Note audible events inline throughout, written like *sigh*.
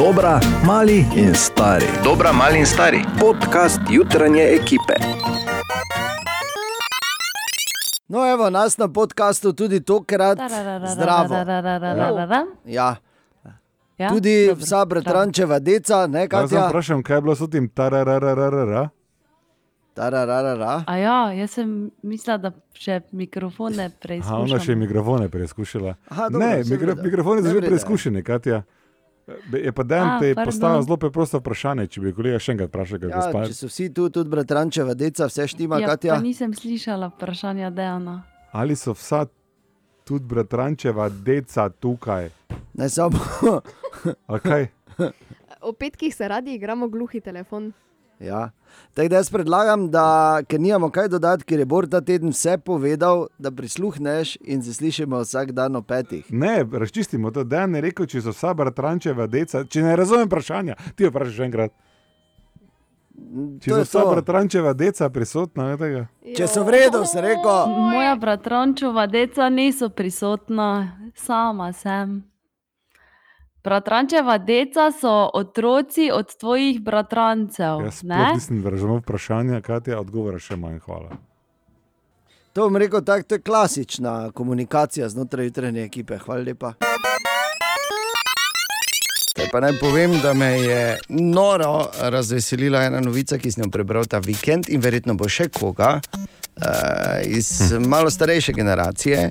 Dobra, mali in stari. Dobra, mali in stari. Podcast jutranje ekipe. No, evo nas na podkastu tudi tokrat. Zdravo. Ja. Ja, Tudi dobro, vsa bratrančeva deca, ne Jaz sem vprašal, kaj je bilo s tem tararararara. Tarararara. A ja, jaz sem mislila, da še mikrofone Aha, ona preizkušam. še je mikrofone preizkušala. Aha, dobro, ne, mikro, vreda. mikrofoni so že preizkušeni, Katja. Je pa dan te pardon. postavil zelo preprosto vprašanje, če bi kolega še enkrat vprašal, kako Ja, gospa. če so vsi tu, tudi bratrančeva deca, vse štima, Ja, Katja. pa nisem slišala vprašanja Dejana. Ali so vsa tudi bratrančeva deca tukaj? Ne samo. Okay? O *laughs* petkih se radi igramo gluhi telefon. Ja. Tako da jaz predlagam, da ker nimamo kaj dodati, ker je Bor ta teden vse povedal, da prisluhneš in se slišimo vsak dan o petih. Ne, razčistimo to. Dan je rekel, če so vsa bratrančeva deca. Če ne razumem vprašanja, ti jo vprašaj še enkrat. Če so vsa bratrančeva deca prisotna, je tega. Če so v redu, se reko. Moja bratrančova deca niso prisotna, sama sem. Bratrančeva deca so otroci od tvojih bratrancev. Jaz sploh nisem razumel vprašanja, Katja, odgovora še manj. Hvala. To bom rekel tako, to je klasična komunikacija znotraj jutranje ekipe. Hvala lepa. Zdaj pa naj povem, da me je noro razveselila ena novica, ki sem jo prebral ta vikend in verjetno bo še koga uh, iz malo starejše generacije.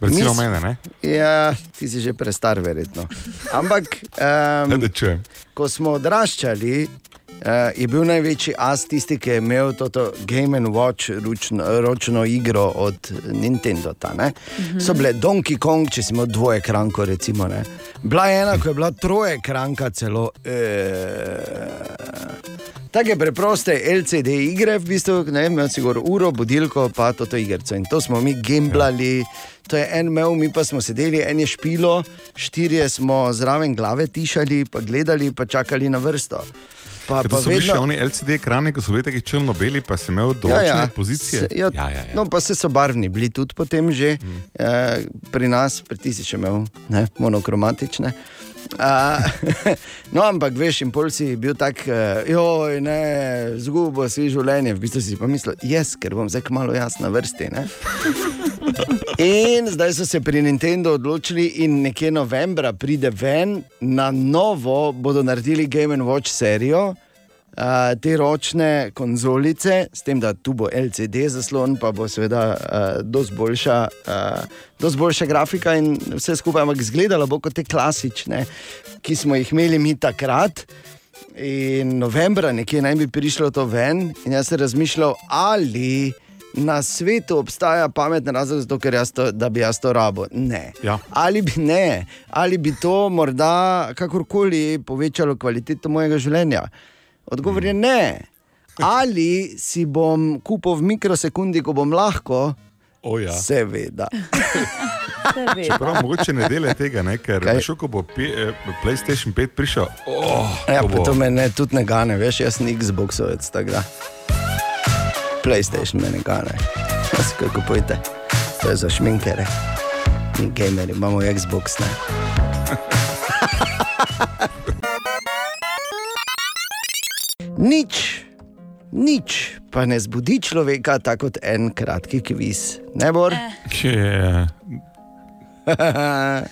Recimo Mis- mene, ne? Ja, ti si že prestar, verjetno. Ampak, *laughs* um, čujem. ko smo odraščali, uh, je bil največji as tisti, ki je imel to Game and Watch ručno, ročno igro od Nintendo. Ta, mm -hmm. So bile Donkey Kong, če si imel dvoje kranko, recimo. Ne? Bila je ena, ko je bila troje kranka celo. E... Take preproste LCD igre, v bistvu, ne vem, imel si gor uro, budilko, pa to igrico. In to smo mi gemblali, to je en imel, mi pa smo sedeli, en je špilo, štirje smo zraven glave tišali, pa gledali, pa čakali na vrsto. Pa, To pa so bili še vedno, oni LCD ekrani, ko so bili taki črno-beli, pa si imel določene pozicije. Se, ja, ja, ja, ja. No, pa se so barvni bili tudi potem že mm. eh, pri nas, pri ti si še imel ne, monokromatične. Uh, *laughs* no, ampak veš, in pol si bil tak, uh, joj, ne, zgubo si življenje. V bistvu si pa mislil, jaz, ker bom zdaj malo jaz na vrsti. Ne? *laughs* In zdaj so se pri Nintendo odločili, in nekje novembra pride ven, na novo bodo naredili Game Watch serijo. Uh, te ročne konzolice, s tem, da tu bo LCD zaslon, pa bo seveda uh, dosti boljša, uh, dosti boljša grafika in vse skupaj, ampak izgledalo bo kot te klasične, ki smo jih imeli mi takrat. In novembra nekje naj bi prišlo to ven, in jaz sem razmišljal, ali na svetu obstaja pameten razlog, zato, jaz to, da bi jaz to rabo. Ne. Ja. Ali bi ne, ali bi to morda kakorkoli povečalo kvaliteto mojega življenja. Odgovor je ne. Ali si bom kupil v mikrosekundi, ko bom lahko? O, ja. Seveda. Prav, mogoče ne dela tega, ne? ker Kaj? veš, ko bo P eh, PlayStation 5 prišel. Oh, Ja, pa bo- to me ne, tudi ne gane, veš, jaz sem Xboxovec. PlayStation me ne gane. Jaz kako pojte, to je za šminkere. Mi gameri imamo Xbox, ne. *laughs* Nič, nič pa ne zbudi človeka tako kot en kratki kviz. Ne bor? Je? *laughs*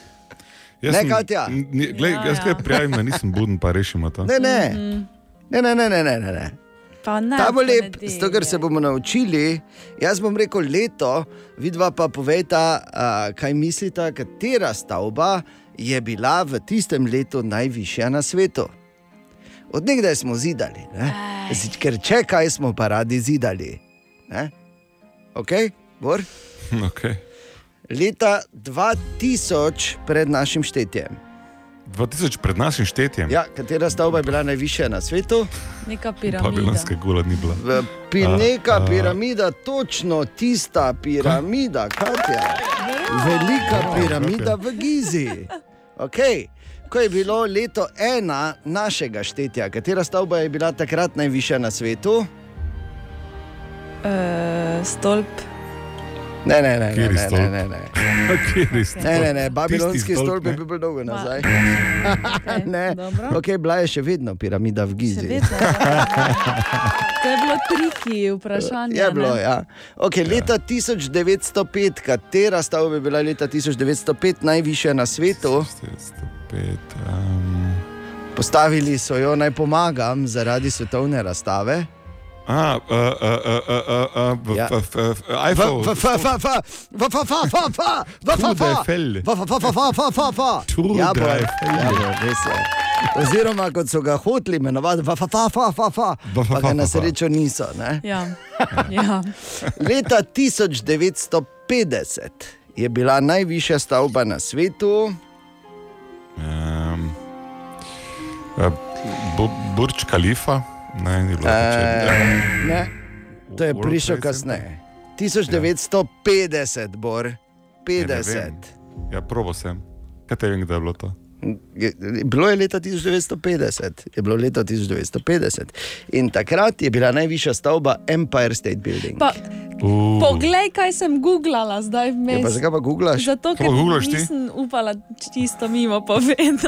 Jaz Ne, Katja. ni- Glej, Ja, jaz ja. prijavim, da nisem buden, pa rešimo to. Ne, ne. Ne, ne, ne, ne, ne, ne. ne. Pa ne, Ta bo lep, zato ker se bomo naučili. Jaz bom rekel leto, vidva pa povejta, a, kaj mislita, katera stavba je bila v tistem letu najvišja na svetu. Od nekdaj smo zidali, ne? Z- ker če kaj smo pa radi zidali. Ne? Ok, Bor? Okay. Leta 2000 pred našim štetjem. 2000 pred našim štetjem, Ja, katera stavba je bila najvišja na svetu? Neka piramida. Babilonska gula ni bila. V Pineka A, a. piramida, točno tista piramida, Katja. Velika piramida v Gizi. Okay. Ko je bilo leto ena našega štetja, katera stavba je bila takrat najvišja na svetu? Uh, stolp. Ne, ne, ne, ne, ne, stolp? ne, ne, *laughs* ne. Stolp? Ne, ne, ne, babilonski Tisti stolp je bil bolj dolgo nazaj. *laughs* Okay, Ne, dobro. ok, bila je še vedno piramida v Gizi. vedno. *laughs* To je bilo triki vprašanje. Je bilo, ne? ja. Okay, leta 1905, katera stavba je bila leta 1905 najvišja na svetu? spet. Um... Postavili so jo, naj pomagam, zaradi svetovne razstave. Ah, uh, uh, uh, ja. iPhone. Ja, res je. Oziroma, kot so ga hoteli imenovati, pa, pa, pa, pa, pa, pa, pa ga na srečo niso. Ja. Ja. Leta 1950 je bila najvišja stavba na svetu, Bu- Burj Khalifa. Ne, ni bilo Eh, uh, ne, to je prišel kasneje. 1950, Bor, Ja, ne 50. vem. Ja, probo sem. Kaj te vem, kdaj je bilo to? Je- Bilo je leta 1950, je bilo leta 1950 in takrat je bila najvišja stavba Empire State Building. Pa, Uh, poglej, kaj sem googlala zdaj Ja, vmes. pa zakaj pa googlaš? Zato, ker nisem upala čisto mimo povedati.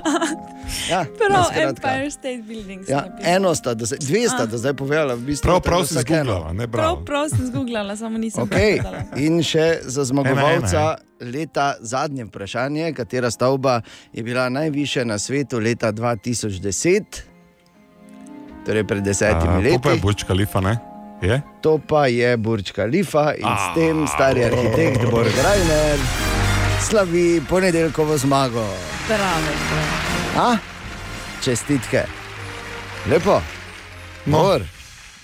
Ja, *laughs* Prav. Empire State Building. sem Ja, eno sta, do zdaj, dve sta do zdaj povedala, v bistvu. prav, prav da eno. zgooglala, ne Prav, bravo. prav sem zgooglala, samo nisem Okay. povedala. In še za zmagovalca Ena, leta zadnje vprašanje, katera stavba je bila najvišja na svetu leta 2010, torej pred desetimi Uh, to pa je leti. Burj Khalifa, ne? Je? To pa je Burj Khalifa in s tem stari arhitekt Borg Reiner slavi ponedeljkovo zmago. Bravo. A? Čestitke. Lepo. No.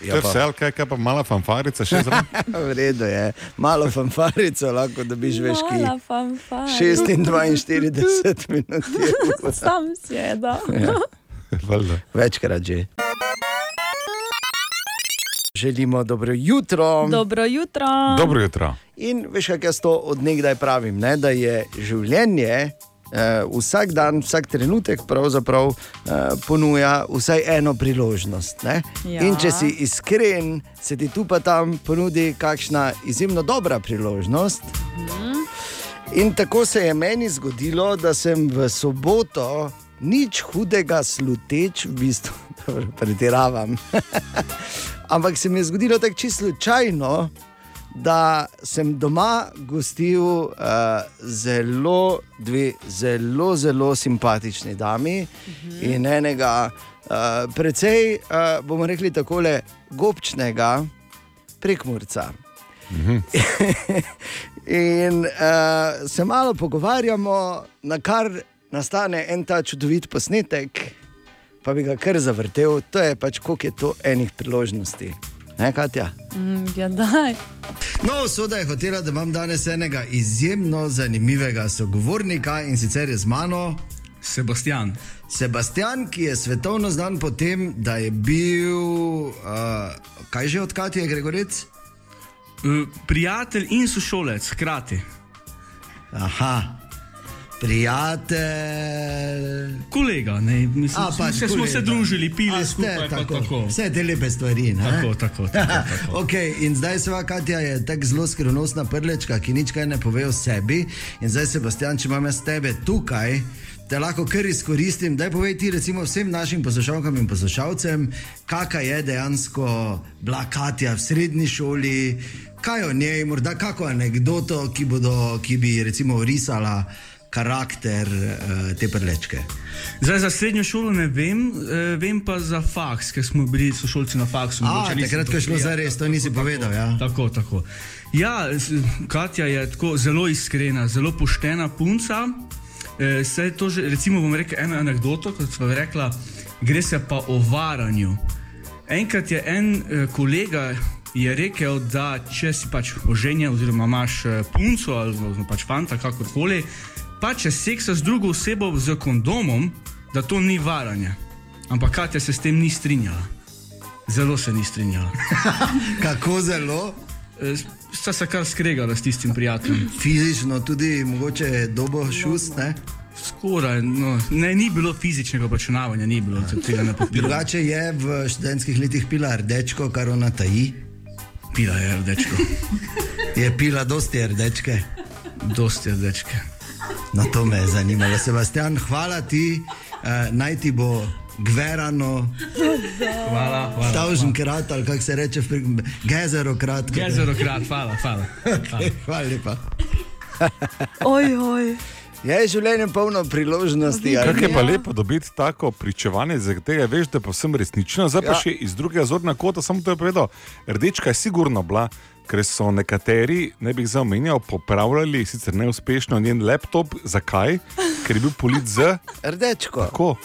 Ja, to je vse, ali kaj, kaj pa mala fanfarica še zraven. *laughs* V redu je, malo fanfarico lahko dobiš, veš, ki fanfara. 46 minut je. *laughs* Sam si je, da. Ja, *laughs* Valjda. večkrat že. Želimo dobro jutro. Dobro jutro. Dobro jutro. In veš, kaj jaz to odnegdaj pravim, ne? da je življenje. Uh, vsak dan, vsak trenutek pravzaprav uh, ponuja vsaj eno priložnost. ne. Ja. In če si iskren, se ti tu pa tam ponudi kakšna izjemno dobra priložnost. In tako se je meni zgodilo, da sem v soboto nič hudega sluteč, v bistvu dobro, *laughs* pretiravam. *laughs* Ampak se mi je zgodilo tako čisto slučajno, da sem doma gostil uh, zelo, dve zelo, zelo simpatični dami mhm. in enega, uh, precej, uh, bomo rekli tako, gobčnega prekmurca. *laughs* In uh, se malo pogovarjamo, na kar nastane en ta čudovit posnetek, pa bi ga kar zavrtel. To je pač, koliko je to enih priložnosti. Ne, Katja? Mm, ja, daj. No, soda je hotela, da imam danes enega izjemno zanimivega sogovornika in sicer je z mano Sebastian. Sebastian, ki je svetovno znan po tem, da je bil, uh, kaj že od Katja Gregorec? Uh, prijatelj in sošolec, hkrati. Aha, prijatelj. Kolega, ne, mislim, A, pač se, smo se družili, pili A, ste, skupaj. pa tako. tako. Vse te lepe stvari. Ne? Tako, tako, tako, *laughs* tako. okay, in zdaj se Katja je tako zelo skrivnostna prlečka, ki nič kaj ne pove o sebi. In zdaj, Sebastian, če imam jaz tebe tukaj. Te lahko kar izkoristim, da povej ti, recimo, vsem našim poslušalkam in poslušalcem, kakšna je dejansko bila Katja v srednji šoli, kaj o njej, morda kakšno anegdoto, ki, bodo, ki bi recimo risala karakter uh, te prlečke. Zdaj, za srednjo šolo ne vem, eh, vem pa za faks, ker smo bili sošolci na faksu. A, takrat, ko je šlo za res, to nisi tako, povedal, ja. Tako, tako. Ja, Katja je tako zelo iskrena, zelo poštena punca. E, Saj to že, recimo, bom rekel eno anegdoto, kot smo rekla, gre se pa o varanju. Enkrat je en eh, kolega je rekel, da če si pač oženjen, oziroma imaš eh, punco ali pač fanta, kakorkoli, pa če seksa z drugo osebo z kondomom, da to ni varanje. Ampak Katja se s tem ni strinjala. Zelo se ni strinjala. *laughs* Kako zelo? Eh, Sta se kar skregala s tistim prijateljem. Fizično, tudi mogoče dobo šust, ne? Skoraj, no, ne, ni bilo fizičnega obračunavanja, ni bilo tega ne podpira. Drugače je v študentskih letih pila rdečko, kar ona taji. Pila je rdečko. Je pila dosti rdečke. Dosti rdečke. No, to me je zanimalo. Sebastian, hvala ti, uh, naj ti bo gverano, Hvala, hvala. tavženkrat ali kako se reče, gezerokrat. Gezerokrat, hvala, hvala. *laughs* Okay, hvala lepa. Oj, oj. Je življenje polno priložnosti. Kako je pa lepo dobiti tako pričevanje, zaradi tega veš, da je povsem resnično. Zdaj pa Ja. ja. še iz drugega zornega kota, samo to je povedal. Rdečka je sigurno bila, ker so nekateri, ne bi jih zdaj omenjal, popravljali, sicer neuspešno, njen laptop. Zakaj? Ker je bil polit z. *laughs* Rdečko. Tako.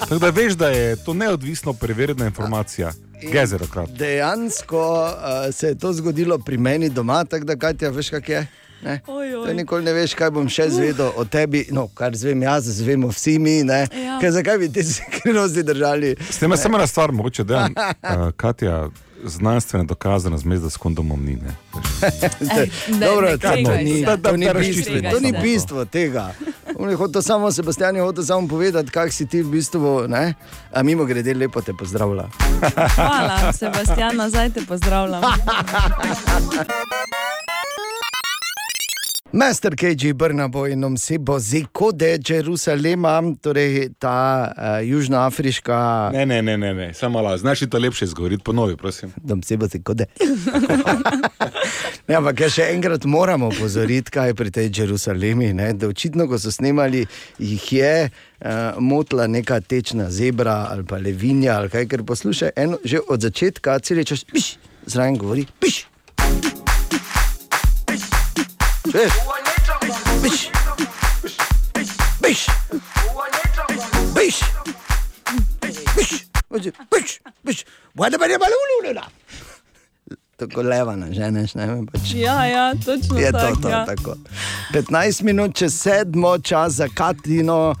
Tako da veš, da je to neodvisno preverjena informacija. Gezerokrat. Dejansko uh, se je to zgodilo pri meni doma, tako da Katja, veš, kak je. Ne? Oj, To oj. nikoli ne veš, kaj bom še zvedel o tebi. No, kar zvem jaz, zvemo vsi mi. Ja. Ja. Zakaj bi te skrivnosti *laughs* držali? S tem je samo ena stvar, mogoče da uh, *laughs* Katja znanstveno dokazana zmezda s kondomom ni. Ne? *laughs* Ej, ne, Dobro, ne to kregaj ni. Da- da- to ni da bistvo, razčistimo to ni bistvo tega. Hotel samo, Sebastian je hotel samo povedati, kak si ti v bistvu. Ne? A mimo grede, lepo te pozdravlja. Hvala, Sebastian, nazaj te pozdravljam. Master KG Brnabo in Omsebo Zekode Jeruzalema, torej ta uh, južnoafriška. Ne, ne, ne, ne, ne. samo malo. Znaš to lepše izgovoriti, ponovi, prosim. Dom sebo se kode. ne, *laughs* ampak ja še enkrat moramo opozoriti, kaj je pri tej Jeruzalemi. Ne? Da očitno, ko so snemali, jih je uh, motila neka tečna zebra ali pa levinja ali kaj, ker poslušaj, eno, že od začetka cel čas piš, zraven govori piš. Piš. Piš. Piš. Piš. Piš. Piš. Piš. Vada pa ne balulula. Tako levana, ženeš, ne vem pač. Ja, ja, točno Je to, tako. to, ja. tako. 15 minut čez sedmo, čas za Katino,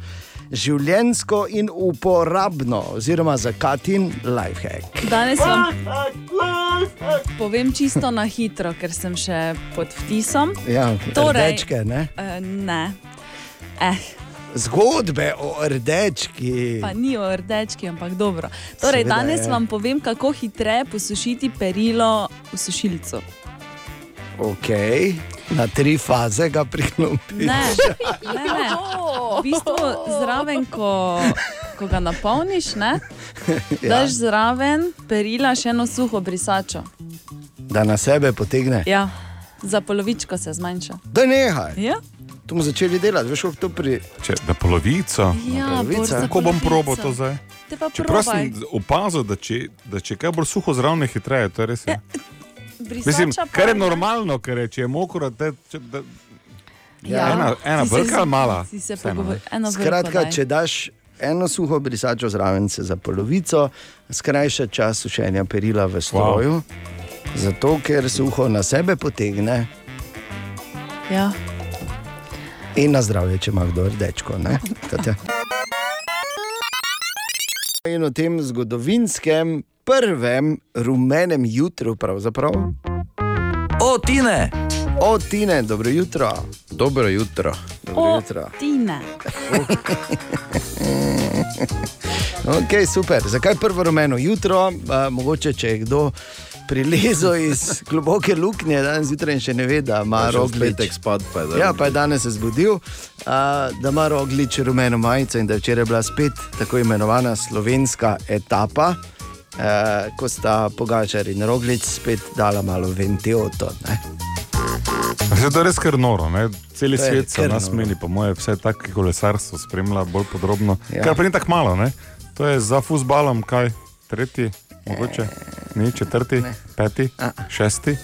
življensko in uporabno, oziroma za Katin lifehack. Danes vam povem čisto na hitro, ker sem še pod vtisom. Ja, Torej- rdečke, ne? Uh, ne. Eh, Zgodbe o rdečki. pa ni o rdečki, ampak dobro. Torej, Seveda danes je. vam povem, kako hitreje posušiti perilo v sušilcu. Ok, na tri faze ga priklopiš. *laughs* Ne, ne, ne. V bistvu zraven, ko, ko ga napolniš, ne, Ja. daš zraven perila še eno suho brisačo. Da na sebe potegne. Ja, za polovičko se zmanjša. Da nehaj. Ja, Tu bomo začeli delati, veš, kako to pri. Če, da polovico. ja. Bor, za Kako bom polovico. probo to zdaj? Čeprav sem opazil, da če, da če kaj bolj suho zraven je hitreje, to je res. Je. Mislim, *laughs* Brisača pa kar je normalno, ker je, če je mokro, te, če, da, Ja. ena, ena velika z- ali mala. Eno Skratka, veliko če daš eno suho brisačo zraven, se za polovico skrajša čas sušenja perila v stroju. Wow. Zato, ker suho na sebe potegne daj. Ja. in na zdravje, če ima kdo rdečko. *laughs* In o tem zgodovinskem prvem rumenem jutru, pravzaprav. O, Tine! O, Tine, dobro jutro. Dobro jutro. Dobro O, jutro. Tine. *laughs* Ok, super. Zakaj prvo rumeno jutro? Uh, mogoče, če je kdo prilezel iz globoke luknje, danes zjutraj še ne ve, da ima roglič. Spad pa je. Ja, pa je danes se zbudil, uh, da ima roglič rumeno majico in da je včeraj bila spet tako imenovana slovenska etapa, uh, ko sta Pogačar in roglič spet dala malo ventioto. Ne? Se to je res kar noro. Ne? Celi svet se nas noro. meni, po moje, vse tako kolesarstvo spremlja bolj podrobno. Ja. Kar pa ni tako malo. Ne? To je za futbalom, kaj tretji, mogoče, ni četrti, Ne. peti, A. šesti.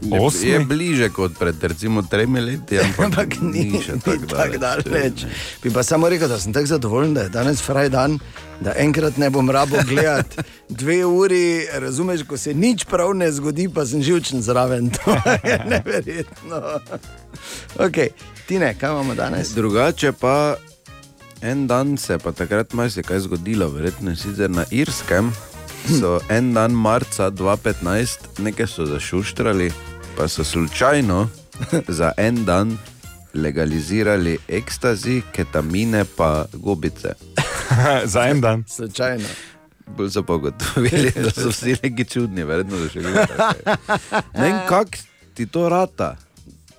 Je, Osmi? je bliže kot pred recimo tremi leti, *laughs* ampak, Ampak ni, še ni tako tako daleč. Bi pa samo rekel, da sem tako zadovoljen, da je danes fraj dan, da enkrat ne bom rabo gledati *laughs* dve uri, razumeš, ko se nič prav ne zgodi, pa sem živčen zraven. *laughs* To je neverjetno. Ok, Tine, kaj imamo danes? Drugače pa en dan se je pa takrat marsikaj zgodilo, verjetno sicer na Irskem. So en dan marca 2015 nekaj so zašuštrali, pa so slučajno *laughs* za en dan legalizirali ekstazi, ketamine pa gobice. *laughs* za en dan. Slučajno. bolj so pa ugotovili, da so vsi neki čudni, verjetno da še gledajo. Ne vem, kako ti to rata,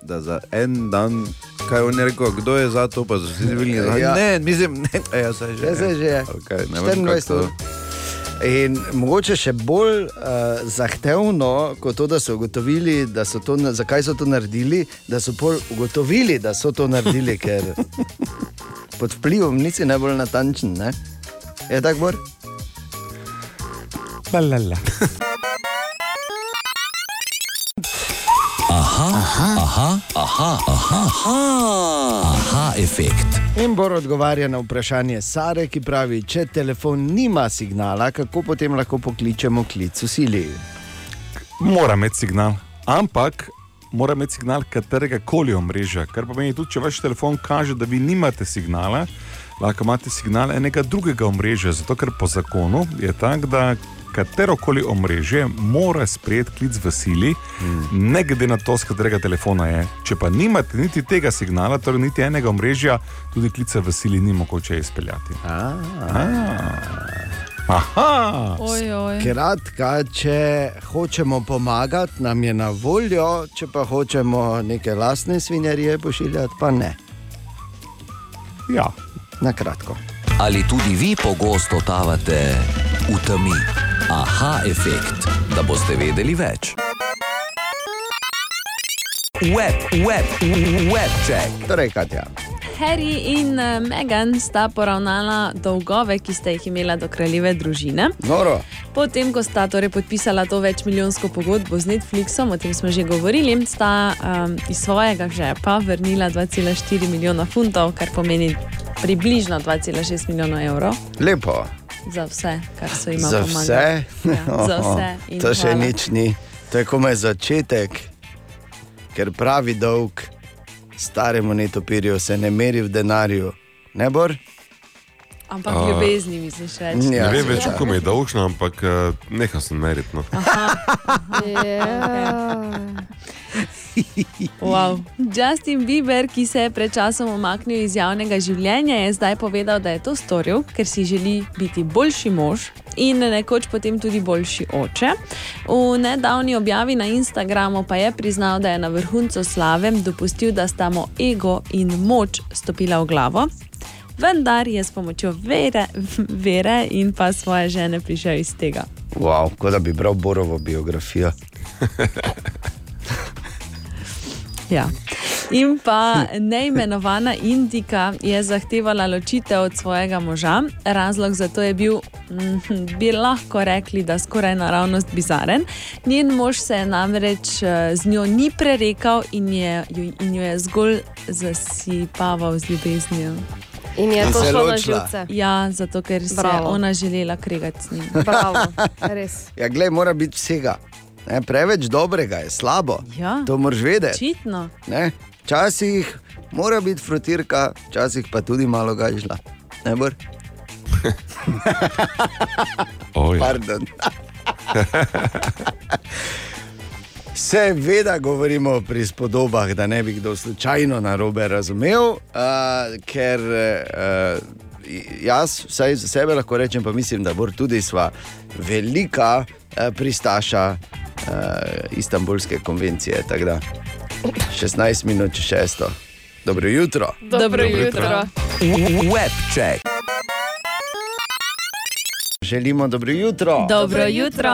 da za en dan, kaj on je rekel, kdo je za to, pa so vsi bili za Ja. Ne, mislim, ne, ja, saj že. Ja, saj že. Okay, ne vem, 24 kako ur. In mogoče še bolj uh, zahtevno, kot to, da so ugotovili, da so to, zakaj so to naredili, da so pol ugotovili, da so to naredili, *laughs* ker pod vplivom nisi najbolj natančen. Ne? Je tako, Bor? Balala. Aha, efekt. In Bor odgovarja na vprašanje Sare, ki pravi, če telefon nima signala, kako potem lahko pokličemo klic v sili. Mora imeti signal, ampak mora imeti signal katerega koli omrežja. Kar pomeni tudi, če vaš telefon kaže, da vi nimate signala, lahko imate signal enega drugega omrežja. Zato, ker po zakonu je tako, da katero koli omrežje mora sprejeti klic v sili, hmm. ne glede na to, z katerega telefona je. Če pa nimate niti tega signala, torej niti enega omrežja, tudi klica v sili ni mogoče izpeljati. Aha! Oj, oj. Kratka, če hočemo pomagati, nam je na voljo, če pa hočemo neke lastne svinjarije pošiljati, pa ne. Ja. Na kratko. Ali tudi vi pogosto totavate v temi? Aha, efekt, da boste vedeli več. Web, web, web check. Torej, Katja. Harry in eh, Meghan sta poravnala dolgove, ki sta jih imela do kraljeve družine. Noro. Potem, ko sta torej podpisala to večmilijonsko pogodbo z Netflixom, o tem smo že govorili, sta um, iz svojega žepa vrnila 2,4 milijona funtov, kar pomeni približno 2,6 milijona evrov Lepo. Za vse, kar so jim Za pomagali. vse. Ja, za *laughs* vse. in To še hvala. nič ni, to je komaj začetek, ker pravi dolg staremu netopirju se ne meri v denarju. Ne bor? Ampak ljubezni, misliš, reči. Ja, Ne vem več, kako mi je dolžno, ampak uh, nehal sem meriti. No. *laughs* Ja. Wow. Justin Bieber, ki se je pred časom umaknil iz javnega življenja, je zdaj povedal, da je to storil, ker si želi biti boljši mož in nekoč potem tudi boljši oče. V nedavni objavi na Instagramu pa je priznal, da je na vrhuncu slave dopustil, da sta mu ego in moč stopila v glavo. Vendar je s pomočjo vere, vere in pa svoje žene prišel iz tega. Wow, kot da bi bral Borovo biografijo. *laughs* Ja. In pa neimenovana Indika je zahtevala ločitev od svojega moža. Razlog za to je bil, mm, bi lahko rekli, da skoraj naravnost bizaren. Njen mož se je namreč eh, z njo ni prerekal in, je, in jo je zgolj zasipaval z ljubeznijo. In je In to šlo na živce. Ja, zato ker se je Bravo. ona želela kregati z njim. Bravo, res. *laughs* Ja, glej, mora biti vsega. Ne, preveč dobrega je slabo. Ja. To moraš vedeti. Očitno. Ne? Včasih mora biti frutirka, včasih pa tudi malo gažla. Ne bor? *laughs* Oj, Pardon. Seveda govorimo pri spodobah, da ne bi kdo slučajno na robe razumel, uh, ker uh, jaz, vsaj za sebe lahko rečem, pa mislim, da bo tudi sva velika pristaša uh, Istanbulske konvencije. da 16 minut čez šesto. Dobro jutro. Dobro, Dobro jutro. jutro. Web check. Želimo dobro jutro. Dobro jutro.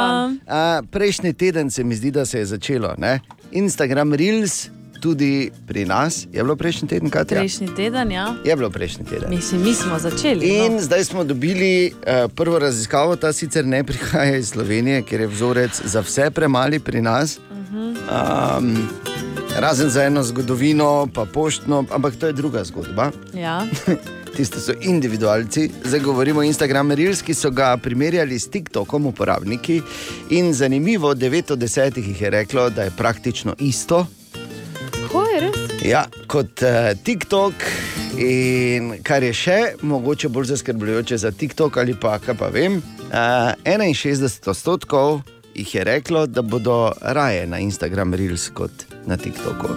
A, prejšnji teden se mi zdi, da se je začelo. Ne? Instagram Reels, tudi pri nas, je bilo prejšnji teden, kaj je? Prejšnji teden, ja. Je bilo prejšnji teden. Mislim, mi smo začeli. In no. zdaj smo dobili uh, prvo raziskavo, ta sicer ne prihaja iz Slovenije, ker je vzorec za vse premali pri nas. Um, razen za eno zgodovino, pa poštno, ampak to je druga zgodba. Ja. *laughs* Tisti so individualci, zdaj govorimo o Instagramu Reels, ki so ga primerjali s TikTokom, uporabniki. In zanimivo, 9 od 10 jih je reklo, da je praktično isto res? Ja, kot uh, TikTok. In kar je še mogoče bolj zaskrbljujoče za TikTok ali pa kaj pa vem, uh, 61 odstotkov jih je reklo, da bodo raje na Instagram Reels kot na TikToku.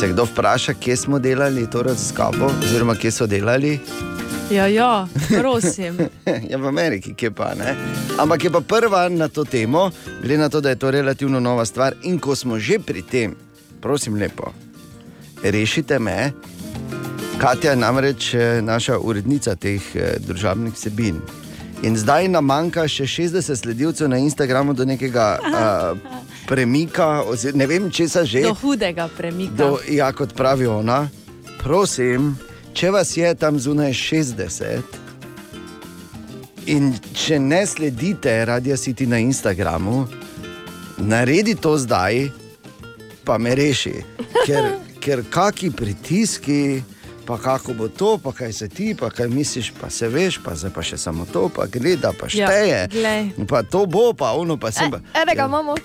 Se kdo vpraša, kje smo delali to raziskavo, oziroma kje so delali? Ja, ja, prosim. *laughs* ja, v Ameriki, ki je pa ne. Ampak je pa prva na to temo, glede na to, da je to relativno nova stvar. In ko smo že pri tem, prosim, lepo, rešite me. Katja je namreč eh, naša urednica teh eh, državnih vsebin. In zdaj nam manjka še 60 sledilcev na Instagramu do nekega uh, premika, ozir, ne vem, če se že. Do hudega premika. Do, ja, kot pravi ona, prosim, če vas je tam zunaj 60 in če ne sledite Radio City na Instagramu, naredi to zdaj, pa me reši. Ker, ker kaki pritiski. Pa kako bo to, pa kaj se ti, pa kaj misliš, pa se veš, pa zdaj pa še samo to, pa gleda, pa Ja, šteje. glej. pa to bo, pa ono pa sem. E, enega imamo,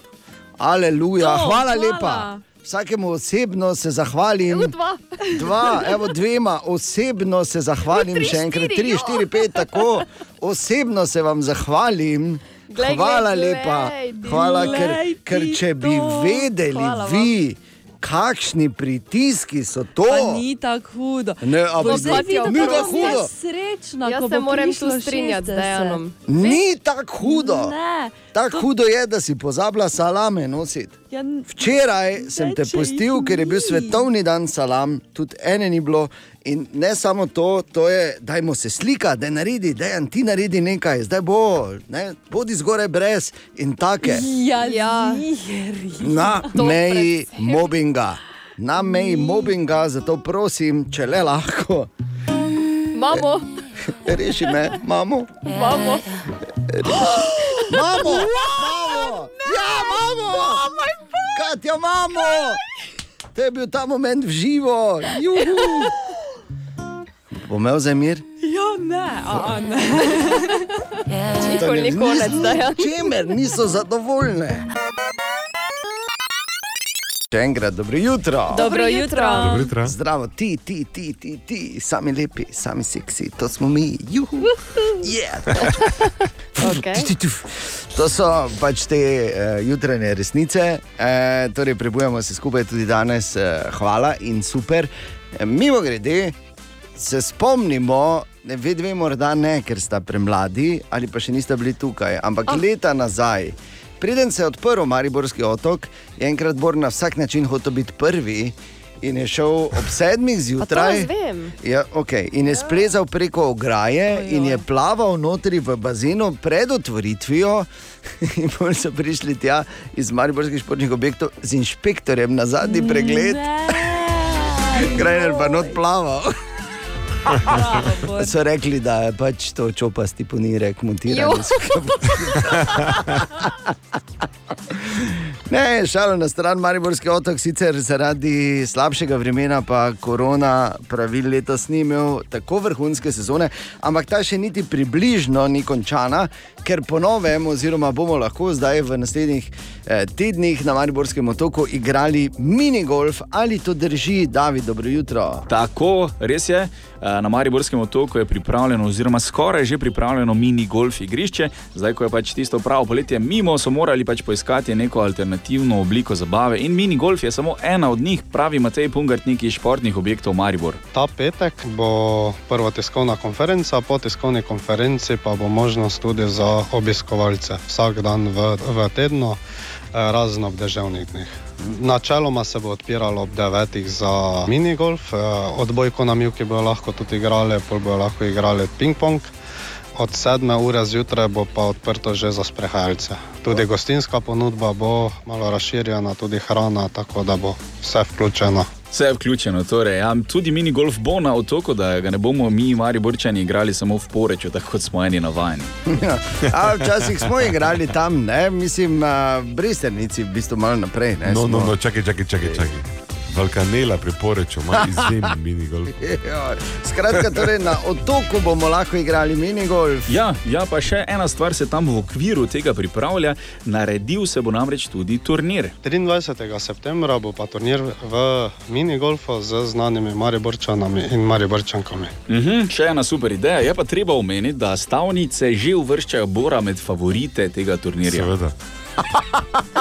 Aleluja, To, hvala hvala. lepa. Vsakemu osebno se zahvalim. Evo dva. Dva, evo dvema, osebno se zahvalim, Tri, še enkrat, štiri, tri, jo. štiri, pet, tako. Osebno se vam zahvalim. Glej, glej, Hvala glej, lepa. ti. Hvala, ker, Glej ker ti če bi to. vedeli Hvala vam. Kakšni pritiski so to. Pa ni tako hudo. Ne, a Boš bo zdaj tako bom jaz hudo. Srečna, Jaz ko se bo moram tu prišlo strinjati z 60. Dejanom. Ni tako hudo. Ne, Tako hudo je, da si pozabila salame nositi. ja, Včeraj sem te pustil, ker je bil ni. svetovni dan salam, tudi ene ni bilo. In ne samo to, to je, dajmo se slikati, da naredi, da ti naredi nekaj, zdaj bo, ne, bodi zgoraj brez in take. ja, Ja. *laughs* Na meji mobbinga. Na meji mobbinga, zato prosim, če le lahko, Imamo, *laughs* reši me, mamo. Mamo! *gasps* Mamo! Ja, mamo! Katja, mamo! To je bil ta moment v živo. Juhu! Bo imel za mir? Ja, ne, a, ne. *laughs* Nikoli ni konec, da je. Čemer niso zadovoljne. Še enkrat, dobro jutro. Dobro jutro. Dobro jutro. Zdravo, ti, ti, ti, ti, ti, sami lepi, sami seksi, to smo mi, juhu. Yeah. *laughs* Okay. To so pač te uh, jutranje resnice, uh, torej prebujemo se skupaj tudi danes, uh, hvala in super. Uh, Mimo grede, se spomnimo, ne ve dve, morda ne, ker sta premladi ali pa še niste bili tukaj, ampak oh. leta nazaj. Preden se je odprl Mariborski otok, je enkrat Bor na vsak način hotel biti prvi in je šel ob sedmih *laughs* zjutraj. Ja, okay. In je splezal preko ograje Ojoj. in je plaval notri v bazenu pred otvoritvijo. *laughs* In potem so prišli tja iz Mariborskih športnih objektov z inšpektorjem na zadnji pregled, *laughs* Grajner pa not plaval. *laughs* So rekli, da je pač to čopasti ponirek montiran. *laughs* Ne, šalo na stran, Mariborski otok sicer zaradi slabšega vremena, pa korona pravil letos ni imel tako vrhunske sezone, ampak ta še niti približno ni končana, ker po novem, oziroma bomo lahko zdaj v naslednjih eh, tednih na Mariborskem otoku igrali minigolf. Ali to drži, David, dobro jutro? Tako, res je. Eh, Na Mariborskem otoku je pripravljeno, oziroma skoraj že pripravljeno mini golf igrišče. Zdaj, ko je pač tisto pravo poletje mimo, so morali pač poiskati neko alternativno obliko zabave. In mini golf je samo ena od njih, pravi Matej Pungartnik iz športnih objektov Maribor. Ta petek bo prva tiskovna konferenca, po tiskovni konferenci pa bo možnost tudi za obiskovalce vsak dan v, v tednu, eh, razen ob deževnih dneh. Načeloma se bo odpiralo ob 9. za minigolf, eh, odbojko na mivki bojo lahko tudi igrali, pol bojo lahko igrali ping-pong. Od 7. ure zjutraj bo pa odprto že za sprehajalce. Tudi gostinska ponudba bo malo razširjena, tudi hrana, tako da bo vse vključeno. Vse je vključeno, torej, ja, tudi mini golf bo na otoku, da ga ne bomo mi, Mariborčani, igrali samo v poreču, tako kot smo eni navajeni. Ja. A, včasih smo igrali tam, ne? mislim, uh, bristernici, v bistvu malo naprej. Ne, No, no, no, čakaj, čakaj, čakaj. čakaj. Valkanela pri Poreču ima *laughs* izjemen minigolf. Ja, Skratka, torej na otoku bomo lahko igrali minigolf. Ja, ja, pa še ena stvar se tam v okviru tega pripravlja. Naredil se bo namreč tudi turnir. 23. septembra bo pa turnir v minigolfu z znanimi Mariborčanami in Mariborčankami. Mhm, še ena super ideja. Je pa treba omeniti, da stavnice že uvrščajo Bora med favorite tega turnirja. Seveda.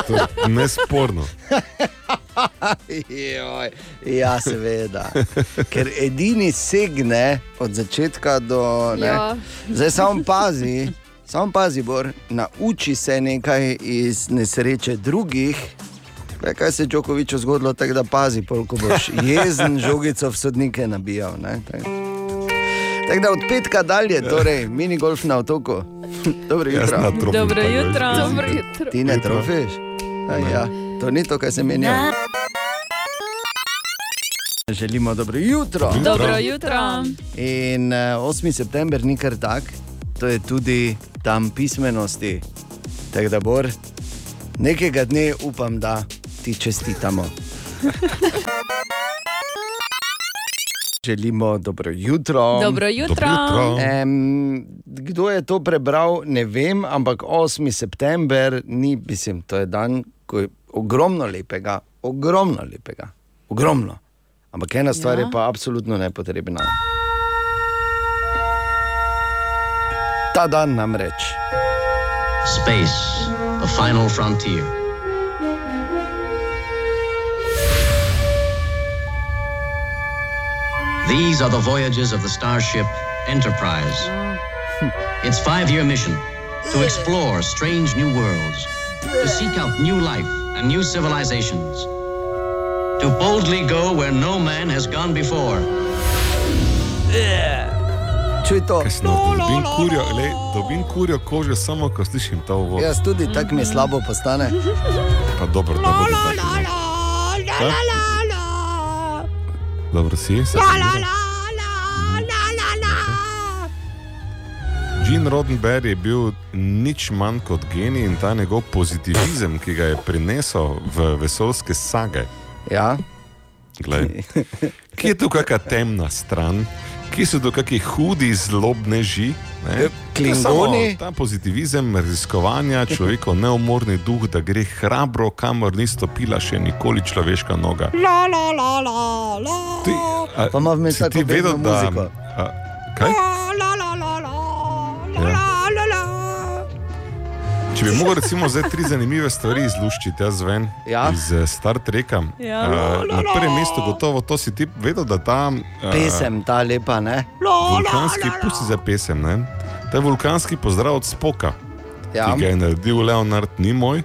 To je nesporno. *laughs* *laughs* Joj, ja, seveda. Ker edini segne od začetka do. Ne, Ja. Zdaj samo pazi, samo pazi, Bor, nauči se nekaj iz nesreče drugih. Veš, kaj se je Džokoviču zgodilo, tako da pazi, pol, ko boš *laughs* jezen žogico v sodnike nabijal. ne, Tako Tak da od petka dalje, torej mini golf na otoku. *laughs* Dobro jutro. Dobro tako jutro. jaz- Dobro jutro. Ti ne trofiš? A Ja, to ni to, kar se meni. Želimo dobro jutro. Dobro jutro. In uh, 8. september ni kar tak, to je tudi dan pismenosti. Tako da bor, nekega dne upam, da ti čestitamo. *laughs* Želimo dobro jutro. Dobro jutro. jutro. Em, kdo je to prebral, ne vem, ampak 8. september ni, mislim, to je dan, ko je ogromno lepega, ogromno lepega, ogromno. Ampak ena stvar Ja. je pa absolutno nepotrebna. Ta dan namreč. Space, the final frontier. These are the voyages of the starship Enterprise. *laughs* its five year mission to explore strange new worlds, to seek out new life and new civilizations, to boldly go where no man has gone before. Čuj to. Kasno, dobim kurjo, le, dobim kurjo kožo samo, ko slišim ta uvod. Jaz tudi tako mi slabo postane. *laughs* Pa dobro, da bo. Dobro si, se Jean Roddenberry je bil nič manj kot genij in ta njegov pozitivizem, ki ga je prinesel v vesoljske sage. Ja. Glej, kje je tu kakšna temna stran, kje so tu kakšni hudi zlobneži? ne? Klingoni. Samo Ta pozitivizem, raziskovanja, človekov neumorni duh, da gre hrabro, kamor ni stopila še nikoli človeška noga. Ti, a, Pa ima vmes tako ti vedel, bedno da. muziko. A, kaj? Ja. Če bi mogel recimo zdaj tri zanimive stvari izluščiti, jaz ven Ja. iz eh, Star Treka. Ja. eh, na prvem mestu gotovo to si ti vedel, da ta eh, Pesem ta lepa, ne? vulkanski, pusti za pesem, ne? ta vulkanski pozdrav od Spoka, Ja. ki ga je naredil Leonard Nimoy.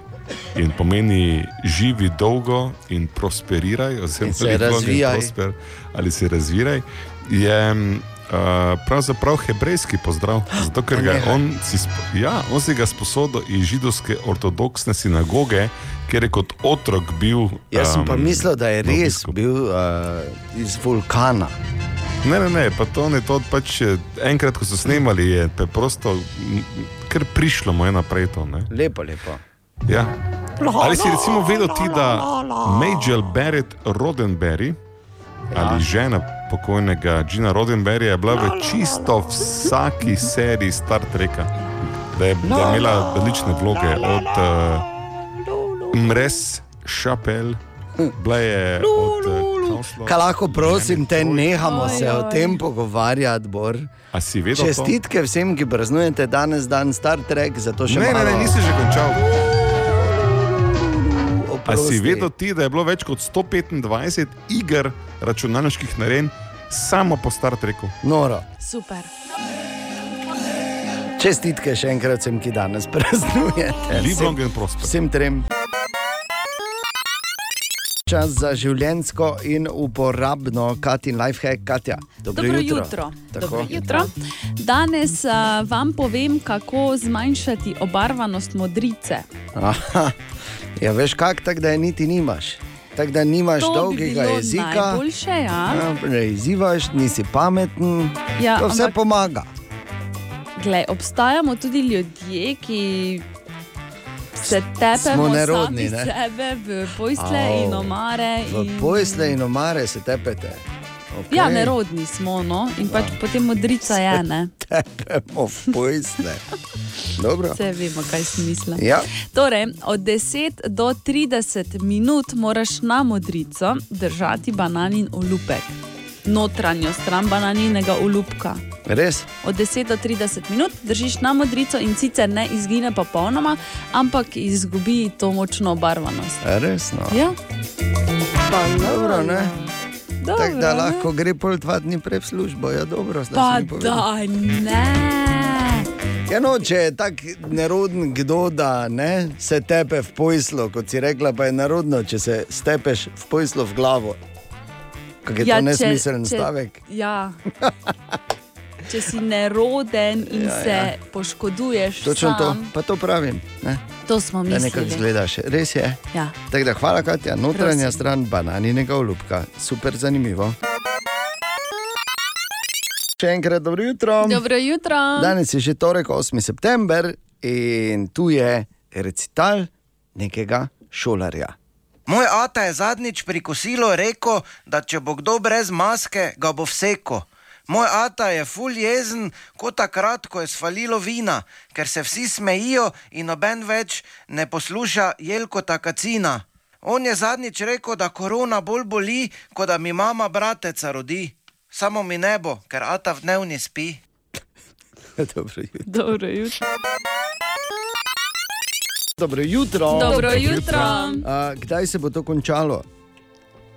In pomeni živi dolgo in prosperiraj, oziroma In se razvijaj. prosper, ali se razviraj. Je uh, pravzaprav hebrejski pozdrav, zato ker ga on, si, ja, on si ga sposodil iz židovske ortodoksne sinagoge, kjer je kot otrok bil. Jaz sem pa um, mislil, da je res bil uh, iz vulkana. Ne, ne, ne, pa to je to pač eh, enkrat, ko so snemali, je preprosto m, kar prišlo mu je naprej to. Ne? Lepo, lepo. Ja. Ali si recimo vedel ti, da Major Barrett Ali žena pokojnega Gina Roddenberryja je bila v čisto vsaki seriji Star Treka, da je, da je imela različne vloge od uh, Mres, Šapel, bila je od uh, Kaj lahko prosim te, nehamo se o tem pogovarjati, Bor. A si vedel to? Čestitke vsem, ki praznujete danes dan Star Trek, zato še Ne, ne, malo. ne, nisi že končal. A si vedel ti, da je bilo več kot 125 iger računalniških narejen samo po Star Treku? Noro. Super. Čestitke še enkrat vsem, ki danes praznujete. Vsem- long and prosper. Vsem trem. Čas za življensko in uporabno Katin lifehack, Katja. Dobro, Dobro jutro. jutro. Tako. Dobro jutro. Danes uh, vam povem, kako zmanjšati obarvanost modrice. Aha. Ja, veš kak, tako da je niti nimaš. Tako da nimaš To bi dolgega bilo jezika. najboljše, ja. Ja, ne izzivaš, nisi pameten. Ja, to vse ampak- pomaga. Glej, obstajamo tudi ljudje, ki se tepemo nerodni, sami ne? sebe v pojstle Au. in omare. V in... pojsle in omare se tepete. Okay. Ja, nerodni smo, no? in pač potem modrica je, ne? Tepemo v pojsle. Vse *laughs* vemo, kaj smisla. Ja. Torej, od 10 do 30 minut moraš na modrico držati bananin olupek, notranjo stran bananinega olupka. Res? Od 10 do 30 minut držiš na modrico in sicer ne izgine popolnoma, ampak izgubi to močno obarvanost. Resno. Ja. Dobro, ne? Dobro, Tako da ne? lahko gre pol dva dni prej v službo, ja, dobro. zdaj Pa da ne. Ja, no, če je tako neroden, kdo da ne, se tepe v pojslo, kot si rekla, pa je nerodno, če se stepeš v pojslo v glavo. Kak je ja, to nesmiseln če, stavek? Ja. *laughs* Če si neroden in Ja, se ja. poškoduješ, Točno to, sam, pa to pravim. Ne? to smo Da nekako mislili. zgledaš, res je. Ja. Tako da hvala, Katja, notranja Prosim. stran bananinega olupka, super zanimivo. Še enkrat dobro jutro. Dobro jutro. Danes je že torek, 8. september in tu je recital nekega šolarja. Moj ata je zadnjič pri kosilu rekel, da če bo kdo brez maske, ga bo vseko. Moj ata je ful jezen, kot takrat, ko je svalilo vina, ker se vsi smejijo in noben več ne posluša Jelko Takacina. On je zadnjič rekel, da korona bolj boli, kot da mi mama brateca rodi. Samo mi ne bo, ker ata v dnevni spi. *laughs* Dobro jutro. Dobro jutro. Dobro jutro. Dobro jutro. A, kdaj se bo to končalo?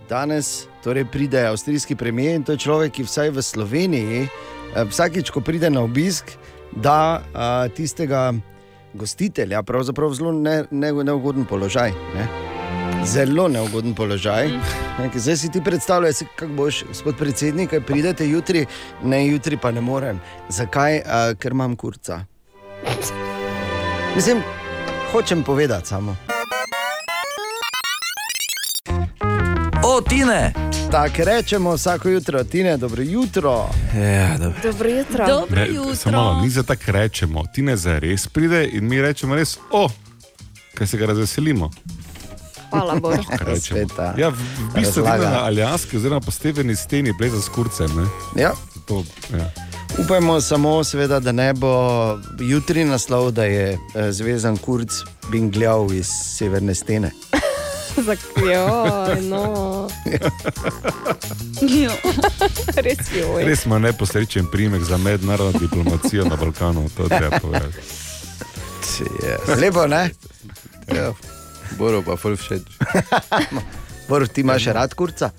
Danes torej pride avstrijski premijer in to je človek, ki vsaj v Sloveniji, vsakič, ko pride na obisk, da a, tistega gostitelja, pravzaprav zelo ne, ne, neugoden položaj. Ne? Zelo neugoden položaj. Ker Zdaj si ti predstavljaj, se, kako boš, gospod predsednik, kaj pridete jutri, ne jutri pa ne morem. Zakaj? A, ker imam kurca. Mislim, hočem povedati samo. O, Tine! Tako rečemo vsako jutro, Tine, dobro jutro. Ja, dobro. Dobro jutro. Dobro Ne, samo malo, mi za tako rečemo, ti ne za res pride in mi rečemo res, o, kaj se ga razveselimo. Hvala *laughs* Bogu. Ja, v, v bistvu je na Aljaski, oziroma po steveni steni, bleza s kurcem. Ne? Ja. To, ja. Upajmo samo, seveda, da ne bo jutri naslov, da je eh, zvezan kurc bingljal iz severne stene. *laughs* Zakaj, no. *laughs* Res. Res ima neposrečen primek za mednarodno diplomacijo na Balkanu, to treba povedati. Yes. Lepo, ne? Ja. Boro pa ful všeč. *laughs* Bor, ti imaš rad kurca?